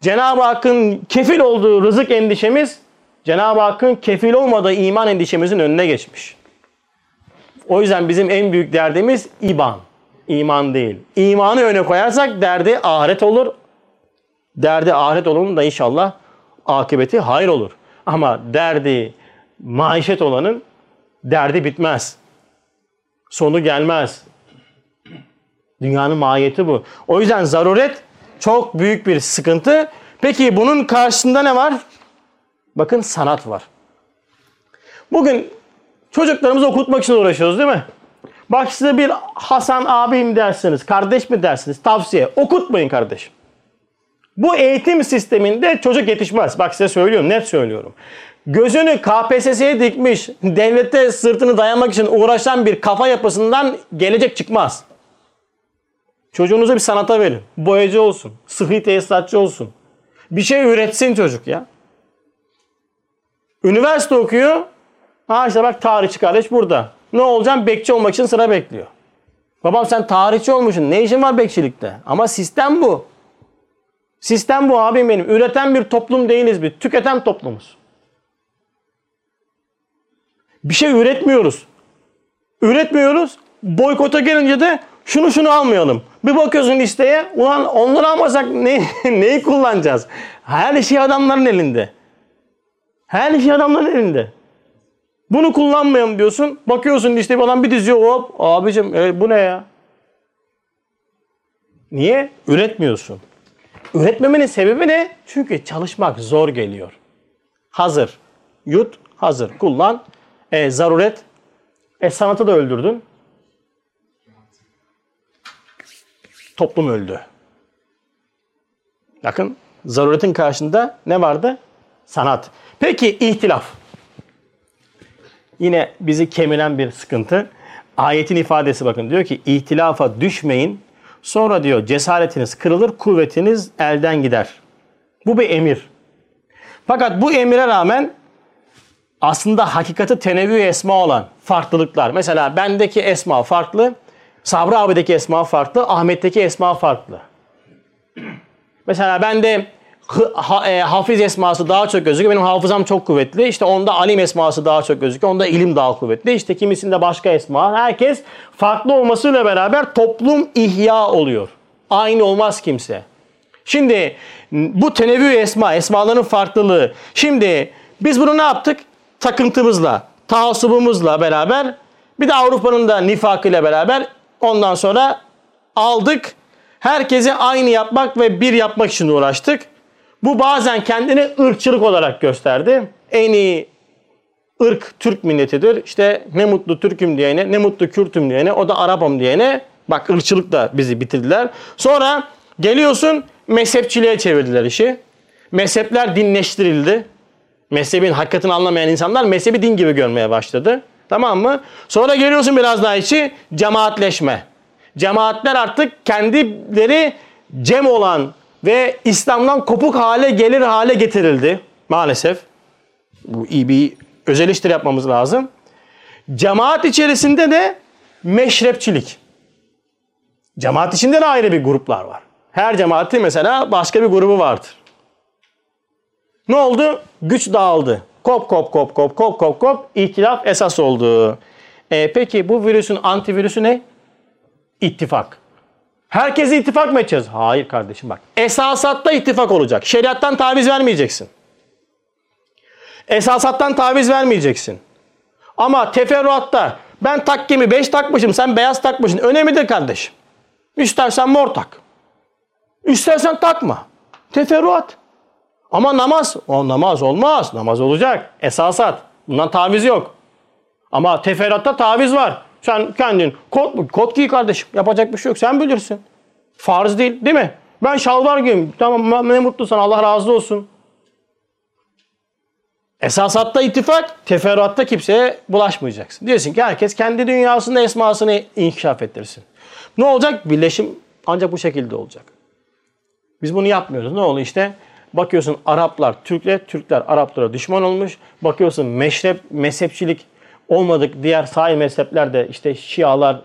Cenab-ı Hakk'ın kefil olduğu rızık endişemiz, Cenab-ı Hakk'ın kefil olmadığı iman endişemizin önüne geçmiş. O yüzden bizim en büyük derdimiz iban. İman değil. İmanı öne koyarsak derdi ahiret olur. Derdi ahiret olur da inşallah akıbeti hayır olur. Ama derdi maişet olanın derdi bitmez. Sonu gelmez. Dünyanın mahiyeti bu. O yüzden zaruret çok büyük bir sıkıntı. Peki bunun karşısında ne var? Bakın sanat var. Bugün çocuklarımızı okutmak için uğraşıyoruz değil mi? Bak size bir Hasan abim dersiniz, kardeş mi dersiniz? Tavsiye. Okutmayın kardeşim. Bu eğitim sisteminde çocuk yetişmez. Bak size söylüyorum, net söylüyorum. Gözünü KPSS'ye dikmiş, devlete sırtını dayamak için uğraşan bir kafa yapısından gelecek çıkmaz. Çocuğunuzu bir sanata verin. Boyacı olsun, sıhhi tesisatçı olsun. Bir şey üretsin çocuk ya. Üniversite okuyor. Ha işte bak tarihçi kardeş burada. Ne olacağım? Bekçi olmak için sıra bekliyor. Babam sen tarihçi olmuşsun. Ne işin var bekçilikte? Ama sistem bu. Sistem bu abim benim. Üreten bir toplum değiliz biz. Tüketen toplumuz. Bir şey üretmiyoruz. Üretmiyoruz. Boykota gelince de şunu şunu almayalım. Bir bakıyorsun listeye. Ulan onları almasak ne, neyi kullanacağız? Her şey adamların elinde. Her şey adamların elinde. Bunu kullanmayalım diyorsun. Bakıyorsun listeye falan bir diziyor hop. Abicim e, bu ne ya? Niye? Üretmiyorsun. Üretmemenin sebebi ne? Çünkü çalışmak zor geliyor. Hazır. Yut, hazır. Kullan. E, zaruret. E, sanatı da öldürdün. Toplum öldü. Bakın zaruretin karşında ne vardı? Sanat. Peki ihtilaf. Yine bizi kemiren bir sıkıntı. Ayetin ifadesi bakın diyor ki ihtilafa düşmeyin. Sonra diyor cesaretiniz kırılır, kuvvetiniz elden gider. Bu bir emir. Fakat bu emire rağmen aslında hakikati tenevvü esma olan farklılıklar. Mesela bendeki esma farklı, Sabri abideki esma farklı, Ahmet'teki esma farklı. Mesela bende ha, e, hafiz esması daha çok gözüküyor. Benim hafızam çok kuvvetli. İşte onda alim esması daha çok gözüküyor. Onda ilim daha kuvvetli. İşte kimisinde başka esma. Herkes farklı olmasıyla beraber toplum ihya oluyor. Aynı olmaz kimse. Şimdi bu tenevvü esma, esmaların farklılığı. Şimdi biz bunu ne yaptık? Takıntımızla, taassubumuzla beraber bir de Avrupa'nın da nifakıyla beraber ondan sonra aldık. Herkesi aynı yapmak ve bir yapmak için uğraştık. Bu bazen kendini ırkçılık olarak gösterdi. En iyi ırk Türk milletidir. İşte ne mutlu Türk'üm diyene, ne mutlu Kürt'üm diyene, o da Arap'ım diyene. Bak ırkçılık da bizi bitirdiler. Sonra geliyorsun mezhepçiliğe çevirdiler işi. Mezhepler dinleştirildi. Mezhebin hakikatini anlamayan insanlar mezhebi din gibi görmeye başladı. Tamam mı? Sonra geliyorsun biraz daha içi cemaatleşme. Cemaatler artık kendileri cem olan ve İslam'dan kopuk hale gelir hale getirildi. Maalesef. Bu iyi bir öz yapmamız lazım. Cemaat içerisinde de meşrepçilik. Cemaat içinde de ayrı bir gruplar var. Her cemaatin mesela başka bir grubu vardır. Ne oldu? Güç dağıldı. Kop kop kop kop kop kop kop ihtilaf esas oldu. E, peki bu virüsün antivirüsü ne? İttifak. Herkese ittifak mı edeceğiz? Hayır kardeşim bak. Esasatta ittifak olacak. Şeriattan taviz vermeyeceksin. Esasattan taviz vermeyeceksin. Ama teferruatta Ben takkemi 5 takmışım, sen beyaz takmışsın. Önemlidir kardeşim. İstersen mor tak. İstersen takma. Teferruat. Ama namaz, o namaz olmaz. Namaz olacak. Esasat. Bundan taviz yok. Ama teferruatta taviz var. Sen kendin kot, kot giy kardeşim. Yapacak bir şey yok. Sen bilirsin. Farz değil değil mi? Ben şalvar giyeyim. Tamam ne mutlu sana. Allah razı olsun. Esasatta ittifak, teferruatta kimseye bulaşmayacaksın. Diyorsun ki herkes kendi dünyasında esmasını inkişaf ettirsin. Ne olacak? Birleşim ancak bu şekilde olacak. Biz bunu yapmıyoruz. Ne oluyor işte? Bakıyorsun Araplar Türkler, Türkler Araplara düşman olmuş. Bakıyorsun meşrep, mezhepçilik olmadık diğer sahil mezheplerde işte Şialar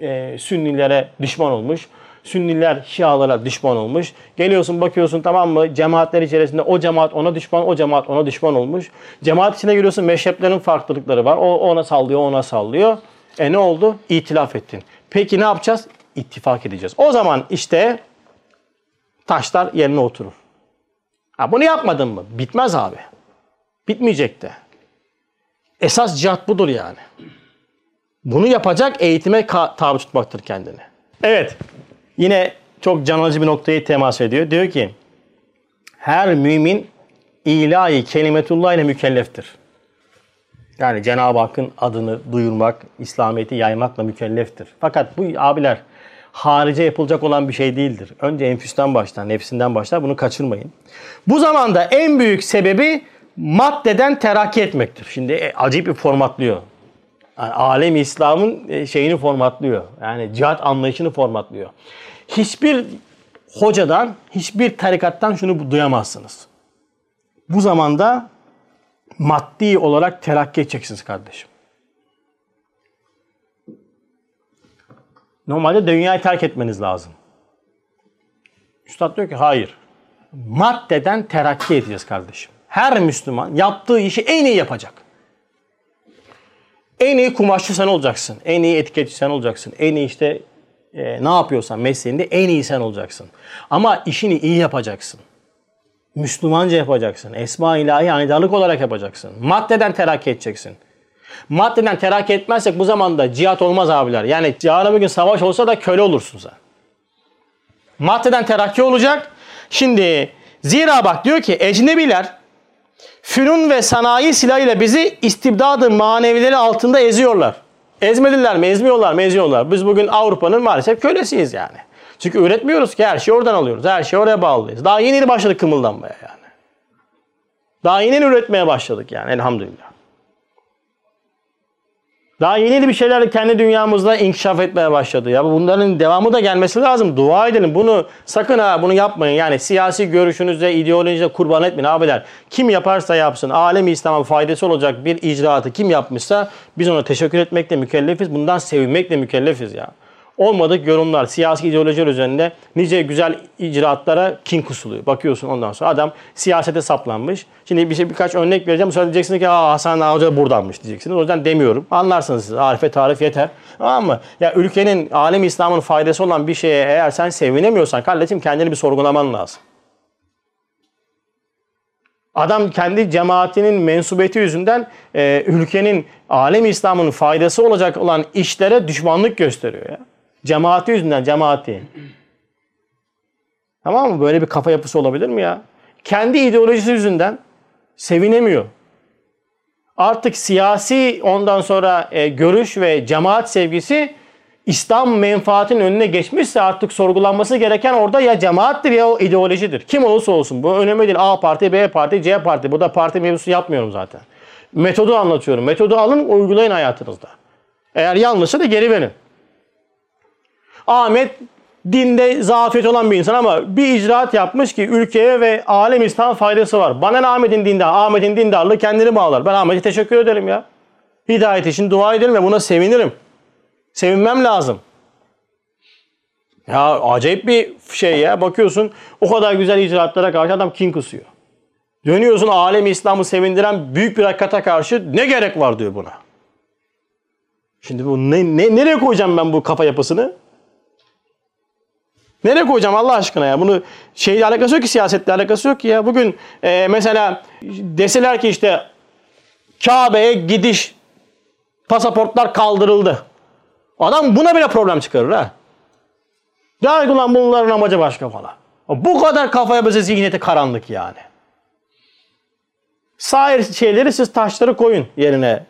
e, Sünnilere düşman olmuş. Sünniler Şialara düşman olmuş. Geliyorsun bakıyorsun tamam mı cemaatler içerisinde o cemaat ona düşman, o cemaat ona düşman olmuş. Cemaat içine giriyorsun meşreplerin farklılıkları var. O ona sallıyor, ona sallıyor. E ne oldu? İtilaf ettin. Peki ne yapacağız? İttifak edeceğiz. O zaman işte taşlar yerine oturur. Ha, bunu yapmadın mı? Bitmez abi. Bitmeyecek de. Esas cihat budur yani. Bunu yapacak eğitime tabi tutmaktır kendini. Evet. Yine çok can alıcı bir noktayı temas ediyor. Diyor ki her mümin ilahi kelimetullah ile mükelleftir. Yani Cenab-ı Hakk'ın adını duyurmak, İslamiyet'i yaymakla mükelleftir. Fakat bu abiler harice yapılacak olan bir şey değildir. Önce enfüsten başlar, nefsinden başlar. Bunu kaçırmayın. Bu zamanda en büyük sebebi maddeden terakki etmektir. Şimdi e, acayip bir formatlıyor. Yani alem İslam'ın e, şeyini formatlıyor. Yani cihat anlayışını formatlıyor. Hiçbir hocadan, hiçbir tarikattan şunu duyamazsınız. Bu zamanda maddi olarak terakki edeceksiniz kardeşim. Normalde dünyayı terk etmeniz lazım. Üstad diyor ki hayır. Maddeden terakki edeceğiz kardeşim. Her Müslüman yaptığı işi en iyi yapacak. En iyi kumaşçı sen olacaksın. En iyi etiketçi sen olacaksın. En iyi işte e, ne yapıyorsan mesleğinde en iyi sen olacaksın. Ama işini iyi yapacaksın. Müslümanca yapacaksın. Esma ilahi anidarlık olarak yapacaksın. Maddeden terakki edeceksin. Maddeden terakki etmezsek bu zamanda cihat olmaz abiler. Yani yarın bir gün savaş olsa da köle olursun sen. Maddeden terakki olacak. Şimdi zira bak diyor ki ecnebiler fünun ve sanayi silahıyla bizi istibdadı manevileri altında eziyorlar. Ezmediler mi? Ezmiyorlar mı? Eziyorlar. Biz bugün Avrupa'nın maalesef kölesiyiz yani. Çünkü üretmiyoruz ki her şeyi oradan alıyoruz. Her şeyi oraya bağlıyız. Daha yeni başladık kımıldanmaya yani. Daha yeni üretmeye başladık yani elhamdülillah. Daha yeni bir şeyler kendi dünyamızda inkişaf etmeye başladı. Ya bunların devamı da gelmesi lazım. Dua edelim. Bunu sakın ha bunu yapmayın. Yani siyasi görüşünüzle, ideolojinize kurban etmeyin abiler. Kim yaparsa yapsın. Alem İslam'a faydası olacak bir icraatı kim yapmışsa biz ona teşekkür etmekle mükellefiz. Bundan sevinmekle mükellefiz ya. Olmadık yorumlar, siyasi ideolojiler üzerinde nice güzel icraatlara kin kusuluyor. Bakıyorsun ondan sonra adam siyasete saplanmış. Şimdi bir şey birkaç örnek vereceğim. Sonra diyeceksiniz ki Aa, Hasan Ağa Hoca buradanmış diyeceksiniz. O yüzden demiyorum. Anlarsınız siz. Arife tarif yeter. Tamam mı? Ya ülkenin, alem İslam'ın faydası olan bir şeye eğer sen sevinemiyorsan kardeşim kendini bir sorgulaman lazım. Adam kendi cemaatinin mensubiyeti yüzünden e, ülkenin, alem İslam'ın faydası olacak olan işlere düşmanlık gösteriyor ya. Cemaati yüzünden cemaati. Tamam mı? Böyle bir kafa yapısı olabilir mi ya? Kendi ideolojisi yüzünden sevinemiyor. Artık siyasi ondan sonra e, görüş ve cemaat sevgisi İslam menfaatinin önüne geçmişse artık sorgulanması gereken orada ya cemaattir ya o ideolojidir. Kim olursa olsun bu önemli değil. A parti, B parti, C parti. Burada parti mevzusu yapmıyorum zaten. Metodu anlatıyorum. Metodu alın uygulayın hayatınızda. Eğer yanlışsa da geri verin. Ahmet dinde zafiyet olan bir insan ama bir icraat yapmış ki ülkeye ve alem İslam faydası var. Bana ne Ahmet'in dindar? Ahmet'in dindarlığı kendini bağlar. Ben Ahmet'e teşekkür ederim ya. Hidayet için dua ederim ve buna sevinirim. Sevinmem lazım. Ya acayip bir şey ya. Bakıyorsun o kadar güzel icraatlara karşı adam kin kusuyor. Dönüyorsun alem İslam'ı sevindiren büyük bir hakikate karşı ne gerek var diyor buna. Şimdi bu ne, ne, nereye koyacağım ben bu kafa yapısını? Nereye koyacağım Allah aşkına ya? Bunu şeyle alakası yok ki siyasetle alakası yok ki ya. Bugün e, mesela deseler ki işte Kabe'ye gidiş Pasaportlar kaldırıldı. Adam buna bile problem çıkarır ha. Ki ulan bunların amacı başka falan. Bu kadar kafaya bize zihniyeti karanlık yani. Sair şeyleri siz taşları koyun yerine.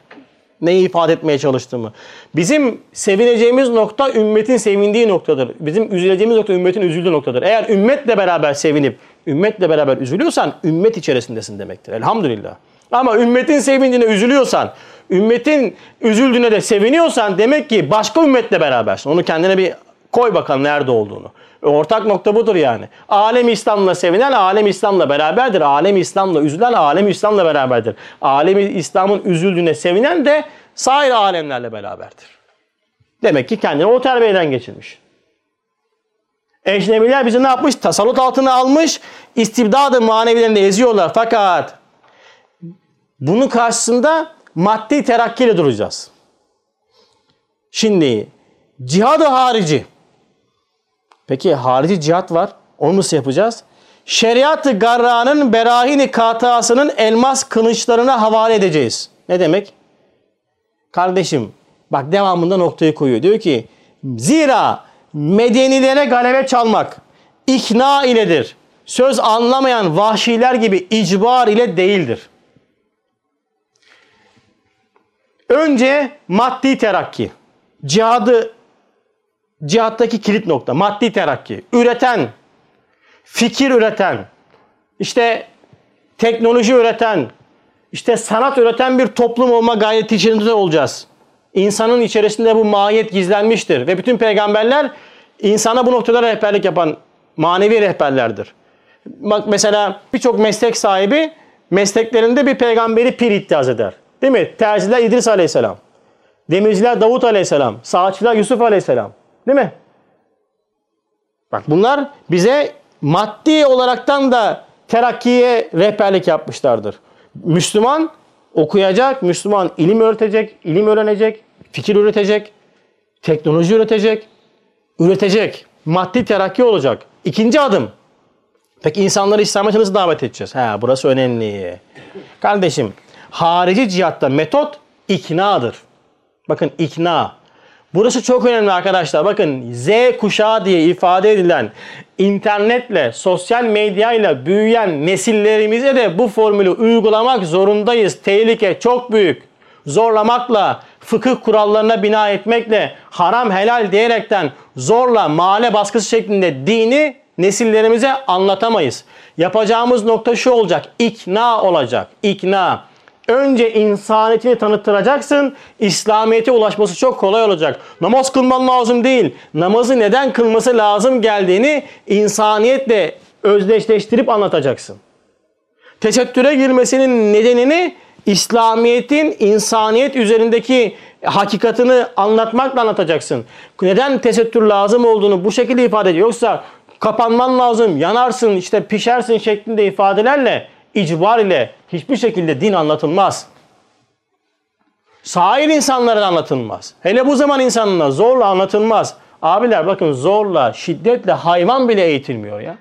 Neyi ifade etmeye çalıştığımı. Bizim sevineceğimiz nokta ümmetin sevindiği noktadır. Bizim üzüleceğimiz nokta ümmetin üzüldüğü noktadır. Eğer ümmetle beraber sevinip ümmetle beraber üzülüyorsan ümmet içerisindesin demektir. Elhamdülillah. Ama ümmetin sevincine üzülüyorsan, ümmetin üzüldüğüne de seviniyorsan demek ki başka ümmetle berabersin. Onu kendine bir koy bakalım nerede olduğunu. Ortak nokta budur yani. Alem İslam'la sevinen alem İslam'la beraberdir. Alem İslam'la üzülen alem İslam'la beraberdir. Alem İslam'ın üzüldüğüne sevinen de sair alemlerle beraberdir. Demek ki kendini o terbiyeden geçirmiş. Ecnebiler bizi ne yapmış? Tasallut altına almış. İstibdadı manevilerinde eziyorlar. Fakat bunun karşısında maddi terakkiyle duracağız. Şimdi cihadı harici. Peki harici cihat var. Onu nasıl yapacağız? Şeriat-ı garranın berahini katasının elmas kılıçlarına havale edeceğiz. Ne demek? Kardeşim bak devamında noktayı koyuyor. Diyor ki zira medenilere galebe çalmak ikna iledir. Söz anlamayan vahşiler gibi icbar ile değildir. Önce maddi terakki. Cihadı cihattaki kilit nokta maddi terakki. Üreten, fikir üreten, işte teknoloji üreten, işte sanat üreten bir toplum olma gayreti içerisinde olacağız. İnsanın içerisinde bu mahiyet gizlenmiştir ve bütün peygamberler insana bu noktada rehberlik yapan manevi rehberlerdir. Bak mesela birçok meslek sahibi mesleklerinde bir peygamberi pir iddiaz eder. Değil mi? Terziler İdris Aleyhisselam. Demirciler Davut Aleyhisselam. Saatçılar Yusuf Aleyhisselam. Değil mi? Bak bunlar bize maddi olaraktan da terakkiye rehberlik yapmışlardır. Müslüman okuyacak, Müslüman ilim öğretecek, ilim öğrenecek, fikir üretecek, teknoloji üretecek, üretecek. Maddi terakki olacak. İkinci adım. Peki insanları İslam'a nasıl davet edeceğiz? Ha, burası önemli. Kardeşim, harici cihatta metot iknadır. Bakın ikna. Burası çok önemli arkadaşlar. Bakın Z kuşağı diye ifade edilen internetle, sosyal medyayla büyüyen nesillerimize de bu formülü uygulamak zorundayız. Tehlike çok büyük. Zorlamakla, fıkıh kurallarına bina etmekle, haram helal diyerekten zorla mahalle baskısı şeklinde dini nesillerimize anlatamayız. Yapacağımız nokta şu olacak. İkna olacak. İkna. Önce insaniyetini tanıttıracaksın. İslamiyete ulaşması çok kolay olacak. Namaz kılman lazım değil. Namazı neden kılması lazım geldiğini insaniyetle özdeşleştirip anlatacaksın. Tesettüre girmesinin nedenini İslamiyet'in insaniyet üzerindeki hakikatini anlatmakla anlatacaksın. Neden tesettür lazım olduğunu bu şekilde ifade ediyor. Yoksa kapanman lazım, yanarsın, işte pişersin şeklinde ifadelerle icbar ile hiçbir şekilde din anlatılmaz. Sair insanlara anlatılmaz. Hele bu zaman insanına zorla anlatılmaz. Abiler bakın zorla, şiddetle hayvan bile eğitilmiyor ya.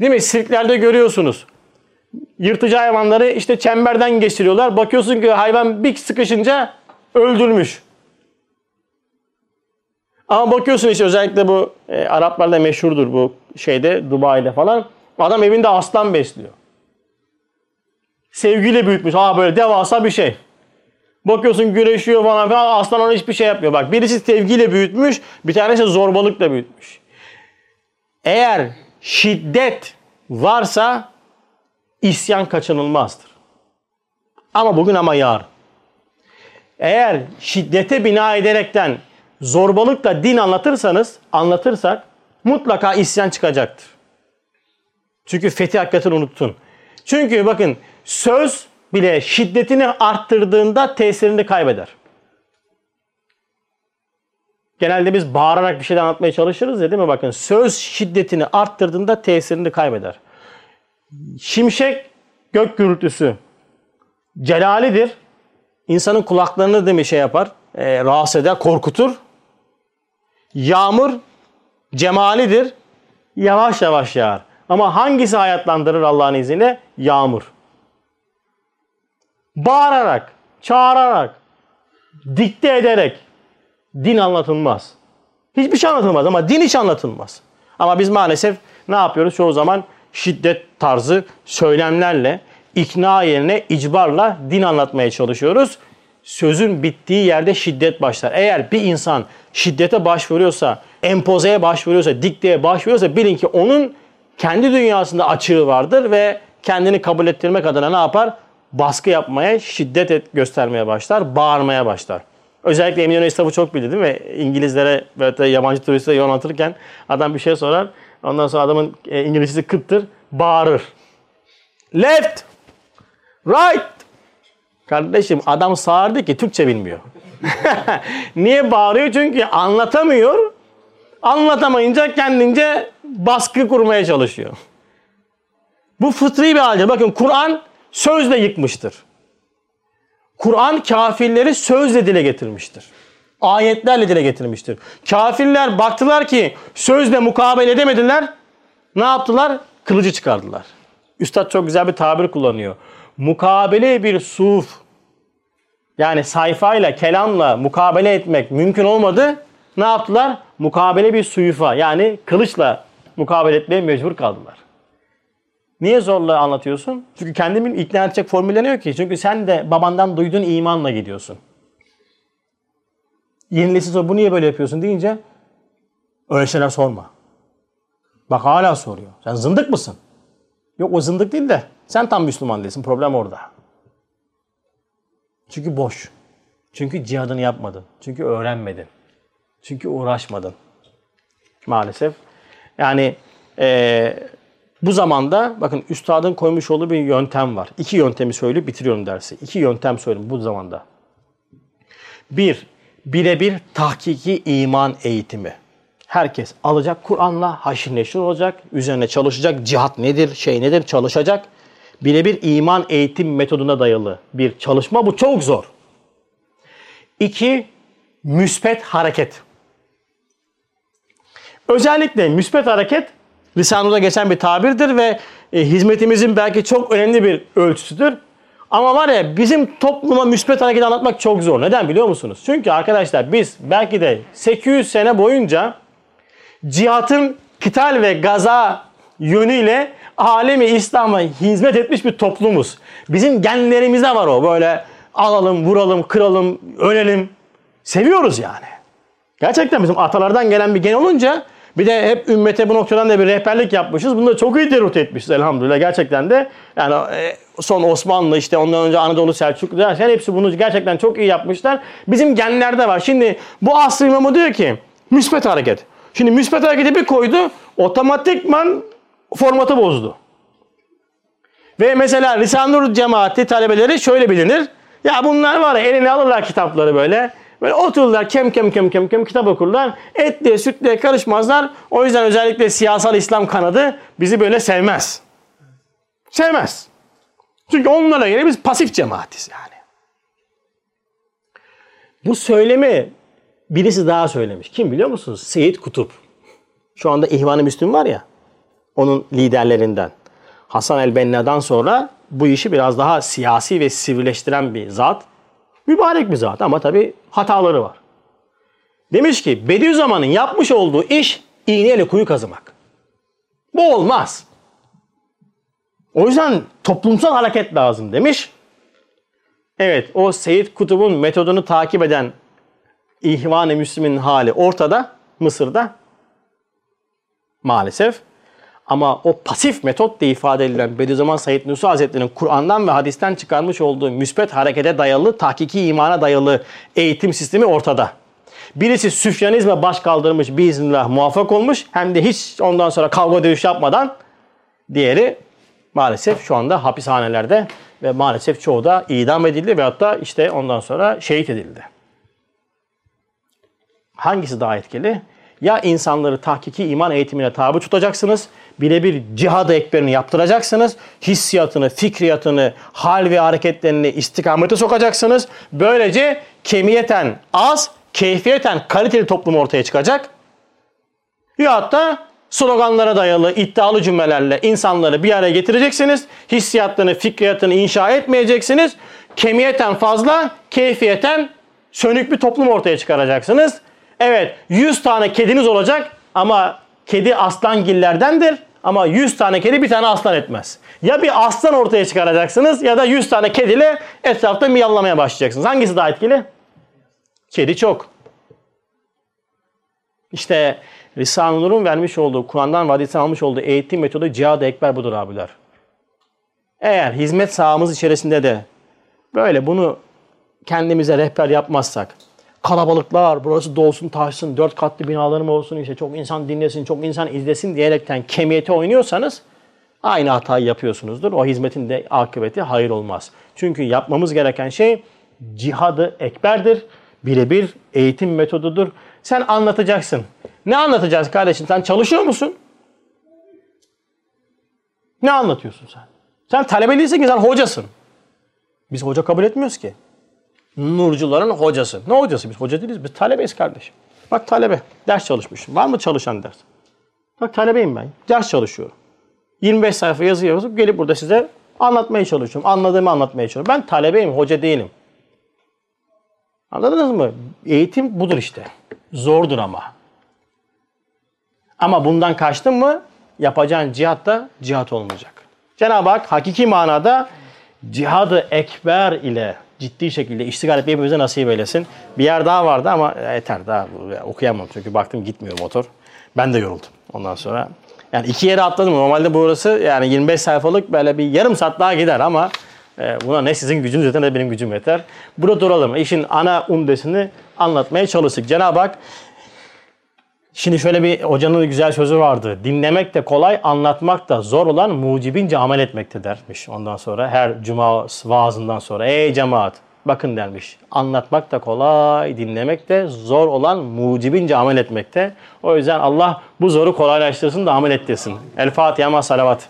Değil mi? Sirklerde görüyorsunuz. Yırtıcı hayvanları işte çemberden geçiriyorlar. Bakıyorsun ki hayvan bir sıkışınca öldürmüş. Ama bakıyorsun işte özellikle bu e, Araplarda meşhurdur bu şeyde Dubai'de falan. Adam evinde aslan besliyor. Sevgiyle büyütmüş. Ha böyle devasa bir şey. Bakıyorsun güreşiyor falan filan. Aslan ona hiçbir şey yapmıyor. Bak birisi sevgiyle büyütmüş. Bir tanesi zorbalıkla büyütmüş. Eğer şiddet varsa isyan kaçınılmazdır. Ama bugün ama yarın. Eğer şiddete bina ederekten zorbalıkla din anlatırsanız, anlatırsak mutlaka isyan çıkacaktır. Çünkü fethi hakikatini unuttun. Çünkü bakın söz bile şiddetini arttırdığında tesirini kaybeder. Genelde biz bağırarak bir şeyler anlatmaya çalışırız ya değil mi? Bakın söz şiddetini arttırdığında tesirini kaybeder. Şimşek gök gürültüsü celalidir. İnsanın kulaklarını da bir şey yapar, e, rahatsız eder, korkutur. Yağmur cemalidir. Yavaş yavaş yağar. Ama hangisi hayatlandırır Allah'ın izniyle? Yağmur. Bağırarak, çağırarak, dikte ederek din anlatılmaz. Hiçbir şey anlatılmaz ama din hiç anlatılmaz. Ama biz maalesef ne yapıyoruz? Çoğu zaman şiddet tarzı söylemlerle, ikna yerine icbarla din anlatmaya çalışıyoruz. Sözün bittiği yerde şiddet başlar. Eğer bir insan şiddete başvuruyorsa, empozeye başvuruyorsa, dikteye başvuruyorsa bilin ki onun kendi dünyasında açığı vardır ve kendini kabul ettirmek adına ne yapar? Baskı yapmaya, şiddet et, göstermeye başlar, bağırmaya başlar. Özellikle Eminönü esnafı çok bildi değil mi? İngilizlere ve de yabancı turistlere yol anlatırken adam bir şey sorar. Ondan sonra adamın e, İngilizcesi kıttır. Bağırır. Left. Right. Kardeşim adam sağırdı ki Türkçe bilmiyor. Niye bağırıyor? Çünkü anlatamıyor. Anlatamayınca kendince baskı kurmaya çalışıyor. Bu fıtri bir halde. Bakın Kur'an sözle yıkmıştır. Kur'an kafirleri sözle dile getirmiştir. Ayetlerle dile getirmiştir. Kafirler baktılar ki sözle mukabele edemediler. Ne yaptılar? Kılıcı çıkardılar. Üstad çok güzel bir tabir kullanıyor. Mukabele bir suf. Yani sayfayla, kelamla mukabele etmek mümkün olmadı. Ne yaptılar? Mukabele bir suyufa. Yani kılıçla mukabele etmeye mecbur kaldılar. Niye zorla anlatıyorsun? Çünkü kendimi ikna edecek formülleniyor ki. Çünkü sen de babandan duyduğun imanla gidiyorsun. Yeni nesil bu niye böyle yapıyorsun deyince öyle şeyler sorma. Bak hala soruyor. Sen zındık mısın? Yok o zındık değil de sen tam Müslüman değilsin. Problem orada. Çünkü boş. Çünkü cihadını yapmadın. Çünkü öğrenmedin. Çünkü uğraşmadın. Maalesef. Yani eee bu zamanda bakın üstadın koymuş olduğu bir yöntem var. İki yöntemi söyleyip bitiriyorum dersi. İki yöntem söyleyeyim bu zamanda. Bir, birebir tahkiki iman eğitimi. Herkes alacak Kur'an'la haşir neşir olacak. Üzerine çalışacak. Cihat nedir, şey nedir çalışacak. Birebir iman eğitim metoduna dayalı bir çalışma. Bu çok zor. İki, müspet hareket. Özellikle müspet hareket Lisanur'da geçen bir tabirdir ve e, hizmetimizin belki çok önemli bir ölçüsüdür. Ama var ya bizim topluma müspet hareket anlatmak çok zor. Neden biliyor musunuz? Çünkü arkadaşlar biz belki de 800 sene boyunca cihatın kital ve gaza yönüyle alemi İslam'a hizmet etmiş bir toplumuz. Bizim genlerimizde var o böyle alalım, vuralım, kıralım, ölelim. Seviyoruz yani. Gerçekten bizim atalardan gelen bir gen olunca bir de hep ümmete bu noktadan da bir rehberlik yapmışız. Bunu da çok iyi derut etmişiz elhamdülillah. Gerçekten de yani e, son Osmanlı işte ondan önce Anadolu Selçuklu derken hepsi bunu gerçekten çok iyi yapmışlar. Bizim genlerde var. Şimdi bu asr imamı diyor ki müspet hareket. Şimdi müspet hareketi bir koydu otomatikman formatı bozdu. Ve mesela Risale-i cemaati talebeleri şöyle bilinir. Ya bunlar var ya eline alırlar kitapları böyle. Böyle otururlar kem kem kem kem kem kitap okurlar. Etliye sütlüye karışmazlar. O yüzden özellikle siyasal İslam kanadı bizi böyle sevmez. Sevmez. Çünkü onlara göre biz pasif cemaatiz yani. Bu söylemi birisi daha söylemiş. Kim biliyor musunuz? Seyit Kutup. Şu anda İhvan-ı Müslüm var ya. Onun liderlerinden. Hasan el-Benna'dan sonra bu işi biraz daha siyasi ve sivrileştiren bir zat. Mübarek bir zat ama tabi hataları var. Demiş ki Bediüzzaman'ın yapmış olduğu iş iğneyle kuyu kazımak. Bu olmaz. O yüzden toplumsal hareket lazım demiş. Evet o Seyyid Kutub'un metodunu takip eden İhvan-ı Müslüm'ün hali ortada Mısır'da maalesef. Ama o pasif metot diye ifade edilen Bediüzzaman Said Nursi Hazretleri'nin Kur'an'dan ve hadisten çıkarmış olduğu müspet harekete dayalı, tahkiki imana dayalı eğitim sistemi ortada. Birisi süfyanizme baş kaldırmış, biiznillah muvaffak olmuş. Hem de hiç ondan sonra kavga dövüş yapmadan. Diğeri maalesef şu anda hapishanelerde ve maalesef çoğu da idam edildi ve hatta işte ondan sonra şehit edildi. Hangisi daha etkili? Ya insanları tahkiki iman eğitimine tabi tutacaksınız, birebir cihad ekberini yaptıracaksınız, hissiyatını, fikriyatını, hal ve hareketlerini istikamete sokacaksınız. Böylece kemiyeten az, keyfiyeten kaliteli toplum ortaya çıkacak. Ya da sloganlara dayalı iddialı cümlelerle insanları bir araya getireceksiniz. Hissiyatlarını, fikriyatını inşa etmeyeceksiniz. Kemiyeten fazla, keyfiyeten Sönük bir toplum ortaya çıkaracaksınız. Evet 100 tane kediniz olacak ama kedi aslangillerdendir. Ama 100 tane kedi bir tane aslan etmez. Ya bir aslan ortaya çıkaracaksınız ya da 100 tane kediyle etrafta miyavlamaya başlayacaksınız. Hangisi daha etkili? Kedi çok. İşte Risale-i Nur'un vermiş olduğu, Kur'an'dan ve hadisten almış olduğu eğitim metodu cihad-ı ekber budur abiler. Eğer hizmet sahamız içerisinde de böyle bunu kendimize rehber yapmazsak, kalabalıklar, burası dolsun taşsın, dört katlı binalarım olsun, işte çok insan dinlesin, çok insan izlesin diyerekten kemiyete oynuyorsanız aynı hatayı yapıyorsunuzdur. O hizmetin de akıbeti hayır olmaz. Çünkü yapmamız gereken şey cihadı ekberdir. Birebir eğitim metodudur. Sen anlatacaksın. Ne anlatacağız kardeşim? Sen çalışıyor musun? Ne anlatıyorsun sen? Sen talebe değilsin ki sen hocasın. Biz hoca kabul etmiyoruz ki. Nurcuların hocası. Ne hocası? Biz hoca değiliz. Biz talebeyiz kardeşim. Bak talebe. Ders çalışmışım. Var mı çalışan ders? Bak talebeyim ben. Ders çalışıyorum. 25 sayfa yazı yazıp gelip burada size anlatmaya çalışıyorum. Anladığımı anlatmaya çalışıyorum. Ben talebeyim, hoca değilim. Anladınız mı? Eğitim budur işte. Zordur ama. Ama bundan kaçtın mı yapacağın cihat da cihat olmayacak. Cenab-ı Hak hakiki manada cihadı ekber ile ciddi şekilde iştigal etmeyi hepimize nasip eylesin. Bir yer daha vardı ama yeter daha okuyamam çünkü baktım gitmiyor motor. Ben de yoruldum ondan sonra. Yani iki yere atladım. Normalde burası yani 25 sayfalık böyle bir yarım saat daha gider ama e, buna ne sizin gücünüz yeter ne benim gücüm yeter. Burada duralım. İşin ana umdesini anlatmaya çalıştık. Cenab-ı Hak Şimdi şöyle bir hocanın güzel sözü vardı. Dinlemek de kolay, anlatmak da zor olan mucibince amel etmekte dermiş. Ondan sonra her cuma vaazından sonra ey cemaat bakın dermiş. Anlatmak da kolay, dinlemek de zor olan mucibince amel etmekte. O yüzden Allah bu zoru kolaylaştırsın da amel ettirsin. El Fatiha ma salavat.